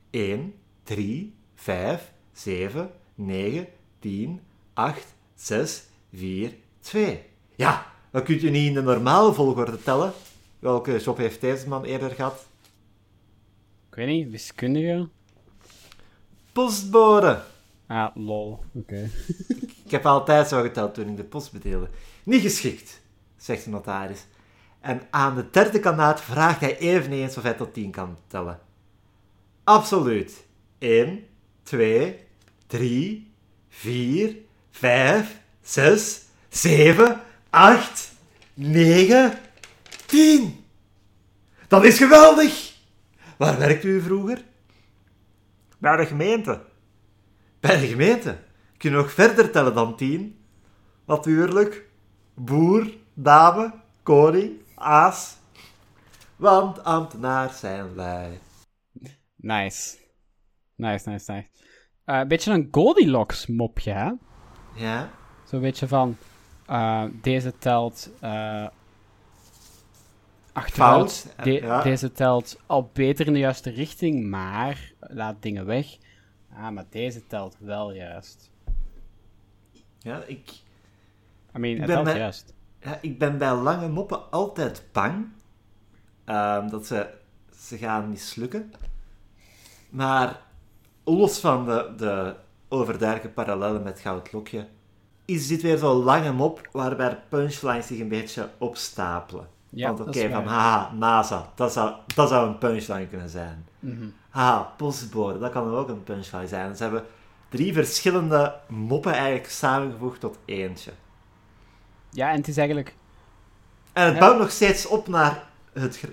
1, 3, 5, 7, 9, 10, 8, 6, 4, 2. Ja, dan kunt u niet in de normale volgorde tellen. Welke job heeft deze man eerder gehad? Ik weet niet, wiskundige? Postbode. Ah, lol. Oké. Ik heb altijd zo geteld toen ik de post bedeelde. Niet geschikt, zegt de notaris. En aan de derde kanaat vraagt hij eveneens of hij tot 10 kan tellen. Absoluut. 1, 2, 3, 4, 5, 6, 7, 8, 9, 10. Dat is geweldig! Waar werkte u vroeger? Bij de gemeente. Bij de gemeente? Kun je nog verder tellen dan 10? Natuurlijk. Boer, dame, koning, aas. Want ambtenaar zijn wij. Nice. Nice, nice, nice. Eh, een beetje een Goldilocks mopje, hè? Ja? Zo'n beetje van, eh, deze telt eh achteruit. Fout, De- ja. Deze telt al beter in de juiste richting, maar laat dingen weg. Ah, maar deze telt wel juist. Ja, ik, I mean, het ben bij- juist. ja, ik ben bij lange moppen altijd bang ehm, dat ze, ze gaan mislukken. Maar los van de, de overduidelijke parallellen met Goud Lokje, is dit weer zo'n lange mop waarbij punchlines zich een beetje opstapelen. Ja, Want oké, van haha, NASA, dat zou, dat zou een punchline kunnen zijn. Mhm. Haha, postbode, dat kan ook een punchline zijn. Ze hebben drie verschillende moppen eigenlijk samengevoegd tot eentje. Ja, en het is eigenlijk... En het Ja. bouwt nog steeds op naar het...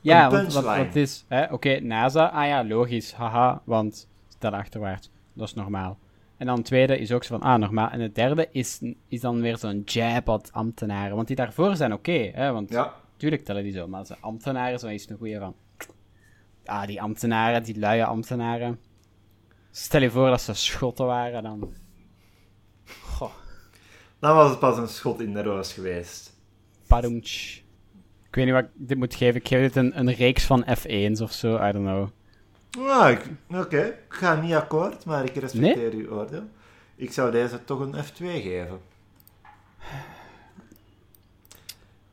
Ja, want wat, punchline. wat het is... Oké, NASA, ah ja, logisch, haha, want stel achterwaarts. Dat is normaal. En dan het tweede is ook zo van, ah, normaal. En het derde is, is dan weer zo'n jab at ambtenaren. Want die daarvoor zijn oké, hè, want Ja. tuurlijk tellen die zo. Maar als ambtenaren, zo is het een goeie van... Ah, die ambtenaren, die luie ambtenaren. Stel je voor dat ze schotten waren, dan... Goh, Dan was het pas een schot in de roos geweest. padoemtsch. Ik weet niet wat ik dit moet geven. Ik geef dit een, een reeks van F1's of zo, I don't know. Ik- oké. Ik ga niet akkoord, maar ik respecteer uw oordeel. Ik zou deze toch een F2 geven.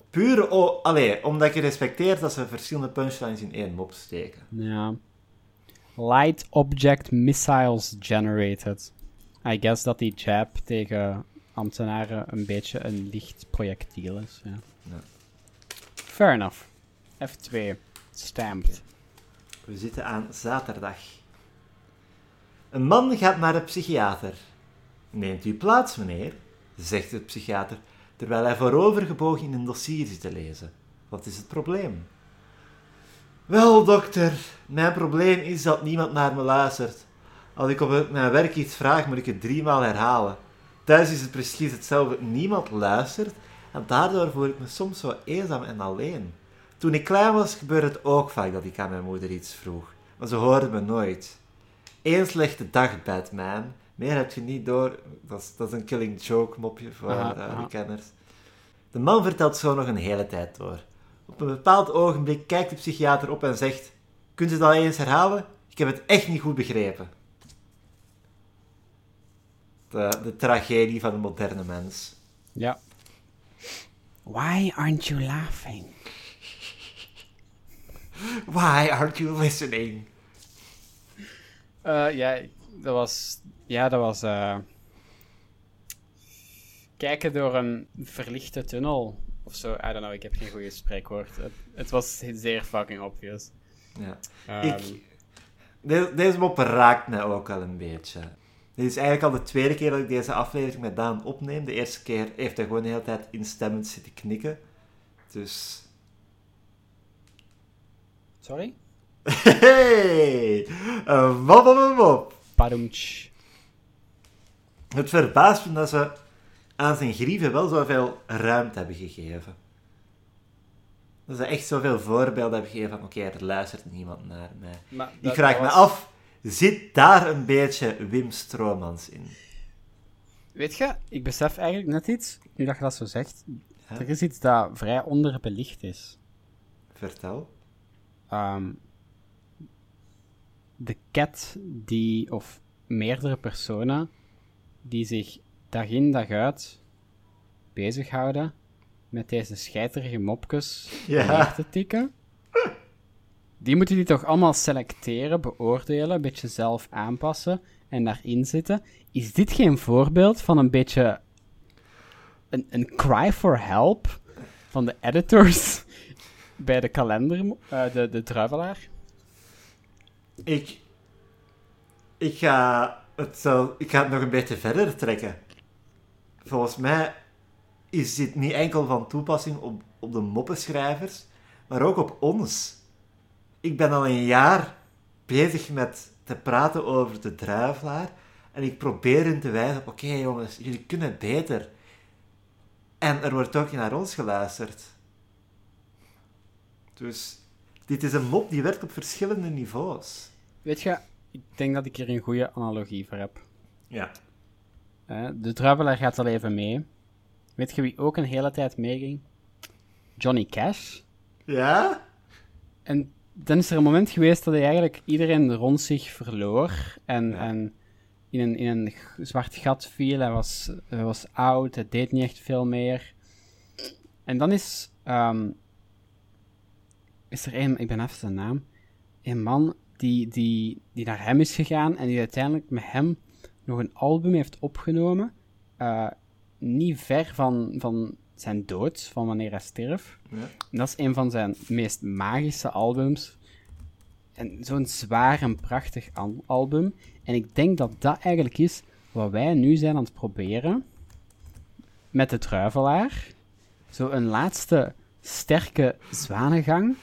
Puur o allee, omdat je respecteert dat ze verschillende punchlines in één mop steken. Ja. Light Object Missiles Generated. I guess dat die jab tegen ambtenaren een beetje een licht projectiel is. Ja. Ja. Fair enough. F2. Stamped. We zitten aan zaterdag. Een man gaat naar de psychiater. Neemt u plaats, meneer, zegt de psychiater, terwijl hij voorovergebogen in een dossier zit te lezen. Wat is het probleem? Wel, dokter, mijn probleem is dat niemand naar me luistert. Als ik op mijn werk iets vraag, moet ik het driemaal herhalen. Thuis is het precies hetzelfde. Niemand luistert en daardoor voel ik me soms zo eenzaam en alleen. Toen ik klein was, gebeurde het ook vaak dat ik aan mijn moeder iets vroeg. Maar ze hoorde me nooit. Eén slechte dag, Batman. Meer heb je niet door. Dat is, dat is een killing joke mopje voor Aha, eh, aha. de kenners. De man vertelt zo nog een hele tijd door. Op een bepaald ogenblik kijkt de psychiater op en zegt: Kunt u dat eens herhalen? Ik heb het echt niet goed begrepen. De, de tragedie van de moderne mens. Ja. Why aren't you laughing? *laughs* Why aren't you listening? Eh, ja, dat was... Ja, dat was... eh, kijken door een verlichte tunnel. Of zo, I don't know, ik heb geen goede spreekwoord. Het, het was zeer fucking obvious. Ja. Ehm, Ik, de- deze mop raakt mij ook wel een beetje. Dit is eigenlijk al de tweede keer dat ik deze aflevering met Daan opneem. De eerste keer heeft hij gewoon de hele tijd instemmend zitten knikken. Dus... Sorry? *laughs* Hey! Een mop op een mop! Het verbaast me dat ze aan zijn grieven wel zoveel ruimte hebben gegeven. Dat ze echt zoveel voorbeelden hebben gegeven van oké, er luistert niemand naar mij. Maar Ik vraag me af, zit daar een beetje Wim Stromans in? Weet je, ik besef eigenlijk net iets, nu dat je dat zo zegt. Ja. Er is iets dat vrij onderbelicht is. Vertel. Ehm, de cat die, of meerdere personen, die zich dag in dag uit bezighouden met deze scheiterige mopjes Ja. te tikken. Die moeten die toch allemaal selecteren, beoordelen, een beetje zelf aanpassen en daarin zitten. Is dit geen voorbeeld van een beetje een, een cry for help van de editors *laughs* bij de kalender, eh, de, de druivelaar? Ik, ik, ga het ik ga het nog een beetje verder trekken. Volgens mij is dit niet enkel van toepassing op, op de moppenschrijvers, maar ook op ons. Ik ben al een jaar bezig met te praten over de druivelaar en ik probeer hen te wijzen op, oké jongens, jullie kunnen beter. En er wordt ook naar ons geluisterd. Dus dit is een mop die werkt op verschillende niveaus. Weet je, ik denk dat ik hier een goede analogie voor heb. Ja. Eh, de druivelaar gaat al even mee. Weet je wie ook een hele tijd meeging? Johnny Cash. Ja? En dan is er een moment geweest dat hij eigenlijk iedereen rond zich verloor. En, Ja. en in, een, in een zwart gat viel. Hij was, hij was oud, hij deed niet echt veel meer. En dan is, ehm, is er een, ik ben even zijn naam, een man die, die, die naar hem is gegaan en die uiteindelijk met hem nog een album heeft opgenomen. eh, niet ver van, van zijn dood, van wanneer hij stierf. Ja. En dat is een van zijn meest magische albums. En zo'n zwaar en prachtig al- album. En ik denk dat dat eigenlijk is wat wij nu zijn aan het proberen. Met de druivelaar. Zo een laatste sterke zwanengang.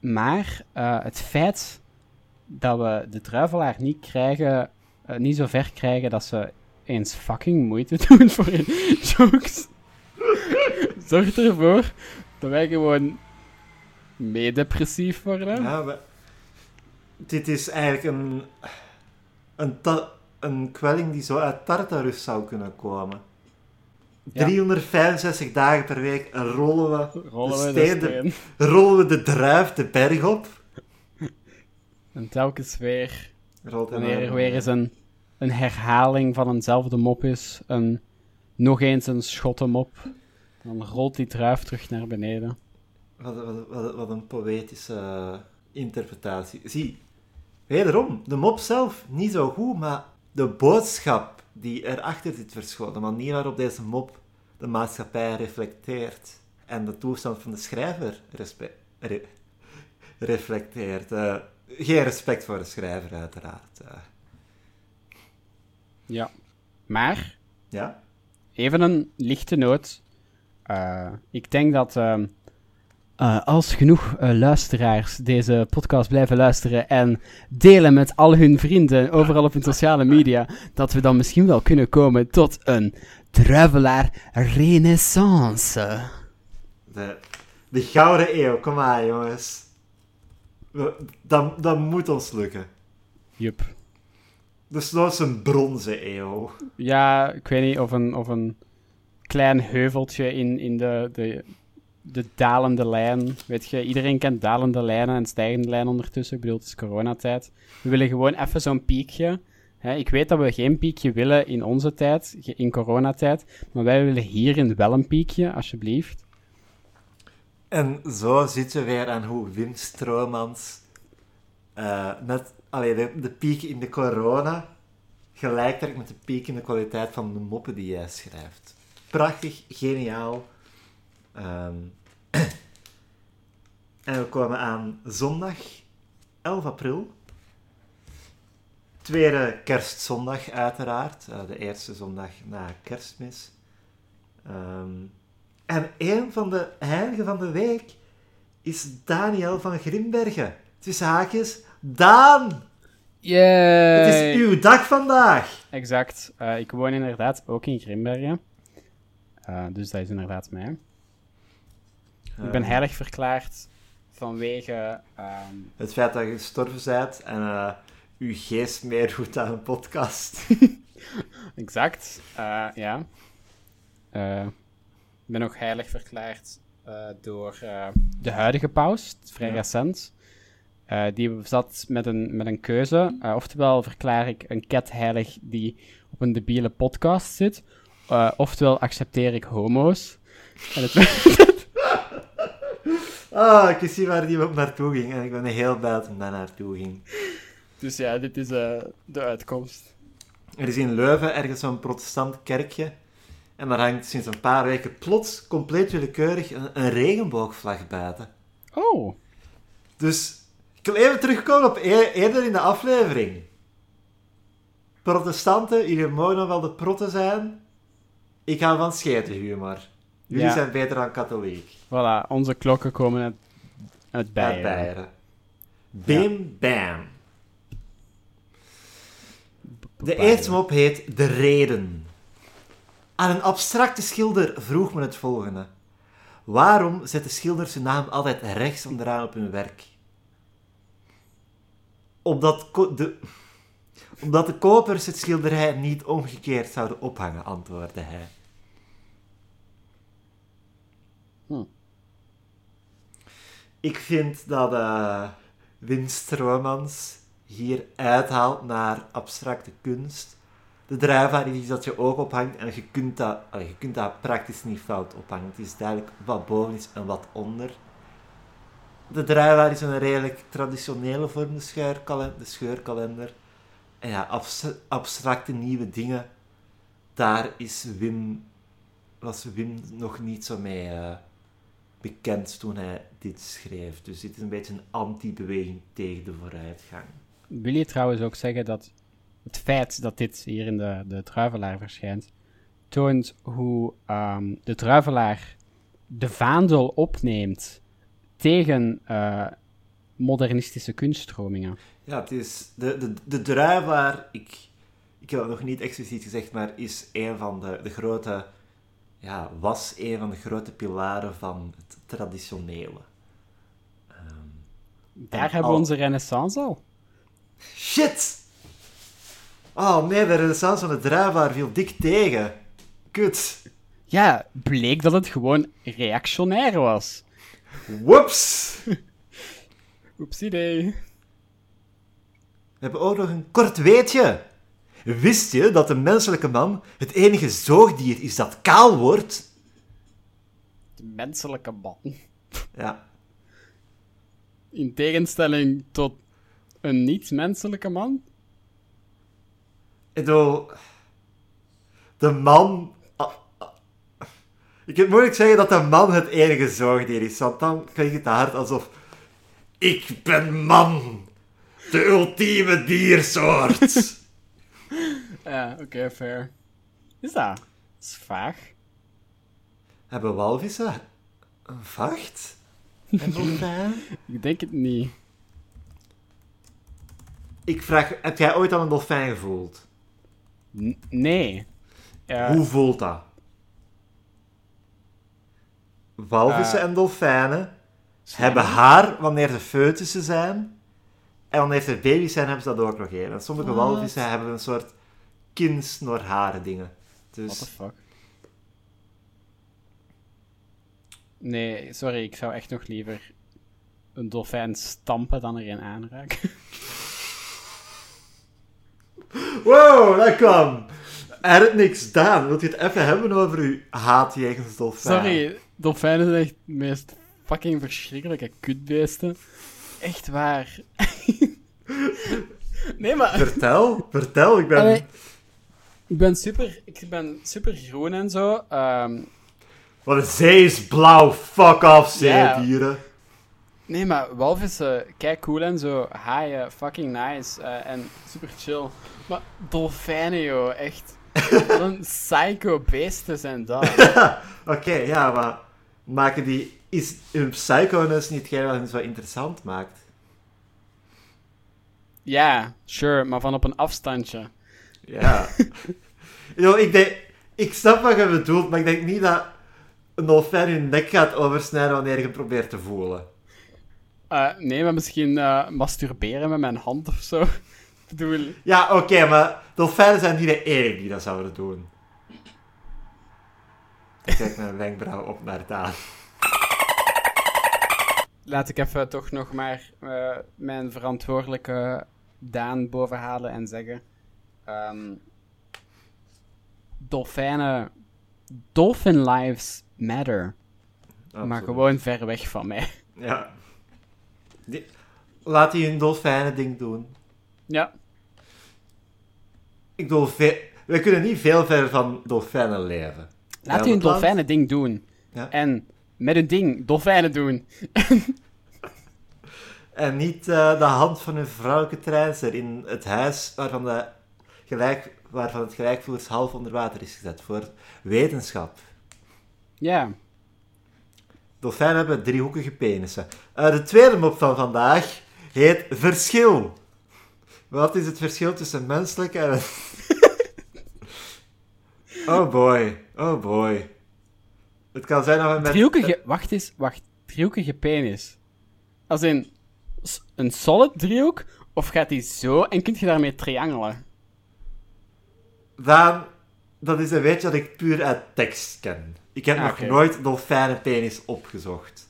Maar eh, het feit dat we de druivelaar niet krijgen, eh, niet zo ver krijgen dat ze eens fucking moeite *laughs* doen voor hun jokes, *laughs* zorgt ervoor dat wij gewoon meedepressief worden. Ja, dit is eigenlijk een, een, een kwelling die zo uit Tartarus zou kunnen komen. Ja. 365 dagen per week rollen we, Rollen de we de steen, rollen we de druif de berg op. En telkens weer, Rolt wanneer er weer eens een, een herhaling van eenzelfde mop is, een, nog eens een schottenmop, dan rolt die druif terug naar beneden. Wat, wat, een poëtische interpretatie. Zie, wederom, de mop zelf niet zo goed, maar de boodschap die erachter zit verscholen, de manier waarop deze mop de maatschappij reflecteert en de toestand van de schrijver re- reflecteert. Eh, geen respect voor de schrijver, uiteraard. eh. Ja. Maar, ja? even een lichte noot. Eh, ik denk dat ehm, eh, als genoeg eh, luisteraars deze podcast blijven luisteren en delen met al hun vrienden overal op hun sociale media, dat we dan misschien wel kunnen komen tot een Druivelaar Renaissance. De, de gouden eeuw, kom maar jongens. Dat, dat moet ons lukken. Jup. Dus dat is een bronzen eeuw. Ja, ik weet niet of een, of een klein heuveltje in, in de, de, de dalende lijn. Weet je, iedereen kent dalende lijnen en stijgende lijn ondertussen. Ik bedoel, het is coronatijd. We willen gewoon even zo'n piekje. Ik weet dat we geen piekje willen in onze tijd, in coronatijd. Maar wij willen hierin wel een piekje, alsjeblieft. En zo zitten we weer aan hoe Wim Stroomans eh, allee, de, de piek in de corona gelijk trekt met de piek in de kwaliteit van de moppen die jij schrijft. Prachtig, geniaal. Ehm, *clears throat* en we komen aan zondag 11 april. Tweede kerstzondag uiteraard. eh, de eerste zondag na kerstmis. Ehm, en een van de heiligen van de week is Daniel van Grimbergen. Tussen haakjes, Daan! Yay! Het is uw dag vandaag! Exact. Eh, ik woon inderdaad ook in Grimbergen. Eh, dus dat is inderdaad mij. Ik ben Eh, heilig verklaard vanwege... ehm, Het feit dat je gestorven bent en eh, uw geest meedoet aan een podcast. *laughs* exact, eh, ja. Ik ben ook heilig verklaard door de huidige paus, vrij Ja. recent. Die zat met een, met een keuze. Oftewel verklaar ik een cat heilig die op een debiele podcast zit. oftewel accepteer ik homo's. En het, *laughs* Ah, ik zie waar die op naartoe ging en ik ben heel blij dat hem daar naartoe ging. dus ja, dit is eh, de uitkomst. Er is in Leuven ergens zo'n protestant kerkje en daar hangt sinds een paar weken plots compleet willekeurig een, een regenboogvlag buiten. Oh, Dus ik wil even terugkomen op e- eerder in de aflevering. Protestanten, jullie mogen nog wel de protten zijn. Ik hou van schetenhumor. Jullie Ja. zijn beter dan katholiek. voilà, onze klokken komen uit, uit Beieren. Uit Beieren. Bim bam. De eerste mop heet De Reden. Aan een abstracte schilder vroeg men het volgende. Waarom zetten schilders hun naam altijd rechts onderaan op hun werk? Omdat, de, omdat de kopers het schilderij niet omgekeerd zouden ophangen, antwoordde hij. Hm. Ik vind dat eh Wim Stroomans hier uithaalt naar abstracte kunst. De druivaar is dat je ook ophangt en je kunt dat, je kunt dat praktisch niet fout ophangen. Het is duidelijk wat boven is en wat onder. De druivaar is een redelijk traditionele vorm, de, scheurkalen- de scheurkalender. En ja, abs- abstracte nieuwe dingen, daar is Wim, was Wim nog niet zo mee eh, bekend toen hij dit schreef. Dus dit is een beetje een anti-beweging tegen de vooruitgang. Wil je trouwens ook zeggen dat het feit dat dit hier in de, de druivelaar verschijnt, toont hoe ehm, de druivelaar de vaandel opneemt tegen eh, modernistische kunststromingen. Ja, het is de, de, de druivaar, ik, ik heb het nog niet expliciet gezegd, maar is een van de, de grote, ja, was een van de grote pilaren van het traditionele. Ehm, Daar En hebben we onze renaissance al. Shit! Oh nee, de renaissance van de druivaar viel dik tegen. Kut. Ja, bleek dat het gewoon reactionair was. Whoops! *laughs* Oepsie We hebben ook nog een kort weetje. Wist je dat de menselijke man het enige zoogdier is dat kaal wordt? De menselijke man. Ja. In tegenstelling tot een niet-menselijke man. Bedoel... De man... Ik kan moeilijk zeggen dat de man het enige zoogdier is, want dan klinkt het te hard alsof... Ik ben man! De ultieme diersoort! *laughs* *laughs* Ja, oké, fair. Is dat? Dat is vaag. Hebben walvissen een vacht? Een dolfijn? *laughs* Ik denk het niet. Ik vraag, heb jij ooit al een dolfijn gevoeld? N- nee. Hoe voelt dat? Walvissen Eh, en dolfijnen hebben haar wanneer ze foetussen zijn. En wanneer ze baby's zijn, hebben ze dat ook nog even. En sommige Wat? walvissen hebben een soort kinsnorharen dingen. What the Dus fuck? Nee, sorry, ik zou echt nog liever een dolfijn stampen dan erin aanraken. *laughs* Wow, dat kwam! Er niks gedaan. Wilt je het even hebben over uw haat jegens dolfijnen? Sorry, dolfijnen zijn echt de meest fucking verschrikkelijke kutbeesten. Echt waar. *laughs* nee, maar... Vertel, vertel. Ik ben... Allee, ik ben super, ik ben super groen en zo. ehm, Wat een zee is blauw. Fuck off, zeedieren. nee, maar walvissen, kijk cool en zo. Haaien, fucking nice. eh, en super chill. Maar dolfijnen, joh, echt. *laughs* Wat een psycho beesten zijn dat. *laughs* Oké, ja, maar maken die... Is hun psychoness niet hetgeen wat hen zo interessant maakt? Ja, sure, maar van op een afstandje. Ja. *laughs* Yo, ik, denk, ik snap wat je bedoelt, maar ik denk niet dat een dolfijn je nek gaat oversnijden wanneer je probeert te voelen. Eh, nee, maar misschien eh, masturberen met mijn hand of zo. *laughs* Ik bedoel, Ja, oké, maar dolfijnen zijn niet de enige die dat zouden doen. Ik kijk mijn wenkbrauw op naar Daan. Laat ik even toch nog maar eh, mijn verantwoordelijke Daan bovenhalen en zeggen. ehm, dolfijnen. Dolphin lives matter. Maar gewoon ver weg van mij. *laughs* Ja. Die- laat die hun dolfijnen ding doen. Ja. Ik bedoel, we kunnen niet veel ver van dolfijnen leven. Laat u een dolfijnen ding doen. Ja. En met een ding dolfijnen doen. *laughs* En niet eh, de hand van hun vrouwelijke treinster in het huis waarvan, de gelijk, waarvan het gelijkvloers half onder water is gezet voor wetenschap. Ja. Dolfijnen hebben driehoekige penissen. Eh, de tweede mop van vandaag heet verschil. Wat is het verschil tussen menselijk en... *laughs* oh boy, oh boy. Het kan zijn dat we met... Driehoekige. Wacht eens, wacht. Driehoekige penis. Als in een solid driehoek? Of gaat die zo en kun je daarmee triangelen? Daan, dat is een weetje dat ik puur uit tekst ken. Ik heb Ah, nog oké. nooit dolfijnenpenis opgezocht.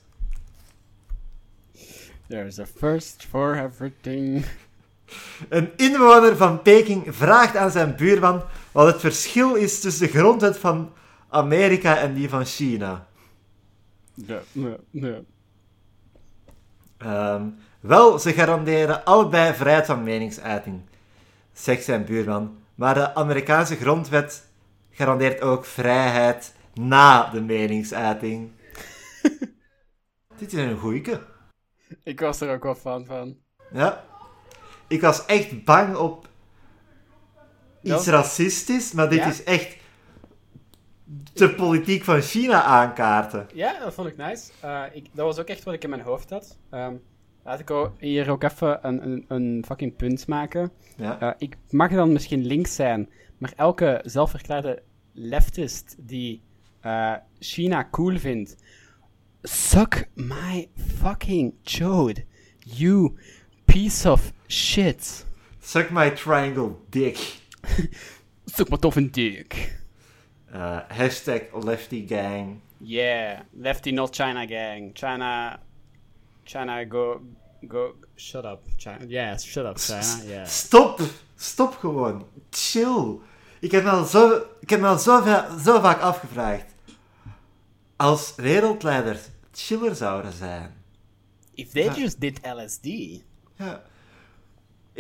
There's a first for everything. Een inwoner van Peking vraagt aan zijn buurman wat het verschil is tussen de grondwet van Amerika en die van China. Ja, ja, ja. Ehm, wel, ze garanderen allebei vrijheid van meningsuiting, zegt zijn buurman. Maar de Amerikaanse grondwet garandeert ook vrijheid na de meningsuiting. *laughs* Dit is een goeie. Ik was er ook wel fan van. Ja. Ik was echt bang op iets racistisch, maar dit Ja? is echt de politiek van China aankaarten. Ja, dat vond ik nice. Eh, ik, dat was ook echt wat ik in mijn hoofd had. Ehm, laat ik hier ook even een, een, een fucking punt maken. Ja. Eh, ik mag dan misschien links zijn, maar elke zelfverklaarde leftist die eh, China cool vindt, suck my fucking chode, you piece of shit. Suck my triangle dick. *laughs* Suck my tof een dik. Eh, hashtag lefty gang. Yeah, lefty not China gang. China, China go, go, shut up. China, yeah, shut up China, yeah. Stop! Stop gewoon. Chill. Ik heb me al zo, ik heb me al zo, zo vaak afgevraagd. Als wereldleiders chiller zouden zijn. If they Ja. just did LSD. Ja.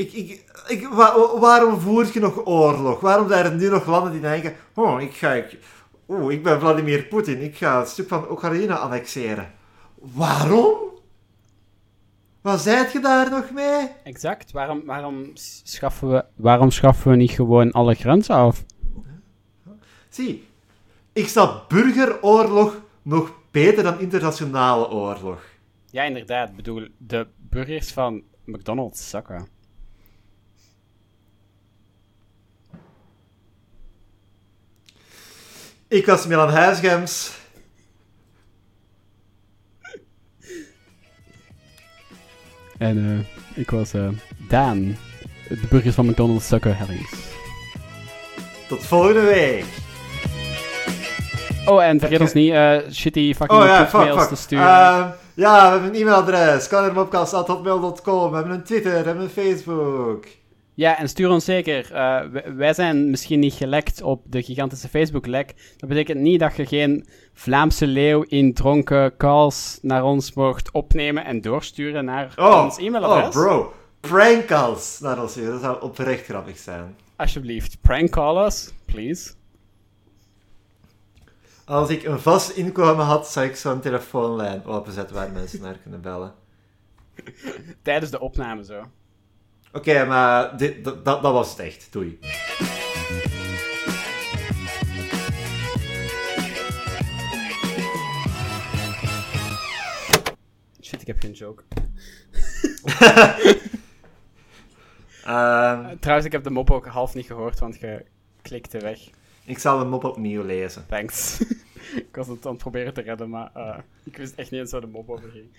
Ik, ik, ik, wa- waarom voert je nog oorlog? Waarom zijn er nu nog landen die denken... Oh, ik ga... Ik, oh, ik ben Vladimir Poetin. Ik ga een stuk van Oekraïne annexeren. Waarom? Wat zijt je daar nog mee? Exact. Waarom, waarom, schaffen we, waarom schaffen we niet gewoon alle grenzen af? Zie, ik snap burgeroorlog nog beter dan internationale oorlog. Ja, inderdaad. Ik bedoel, de burgers van McDonald's zakken. Ik was Milan Huisgems. En eh, ik was eh, Daan. De burgers van McDonald's zakken Hellings. Tot volgende week. Oh, en vergeet ons niet eh, shitty fucking Oh ja, fuck, mails fuck. te sturen. Ehm, ja, we hebben een e-mailadres. Kanermopcast.hotmail.com. We hebben een Twitter. We hebben een Facebook. Ja, en stuur ons zeker. eh, wij zijn misschien niet gelekt op de gigantische Facebook-lek. Dat betekent niet dat je geen Vlaamse leeuw in dronken calls naar ons mocht opnemen en doorsturen naar Oh, ons e-mailadres. oh bro. Prank calls naar ons. Dat zou oprecht grappig zijn. Alsjeblieft, prank call us, please. Als ik een vast inkomen had, zou ik zo'n telefoonlijn openzetten waar mensen naar kunnen bellen. *laughs* Tijdens de opname zo. Oké, maar dit, dat, dat dat was het echt. Doei. Shit, ik heb geen joke. *laughs* Ehm, Trouwens, ik heb de mop ook half niet gehoord, want je klikte weg. ik zal hem op opnieuw lezen. Thanks. *laughs* ik was het aan het proberen te redden, maar eh, ik wist echt niet eens waar de mop over ging.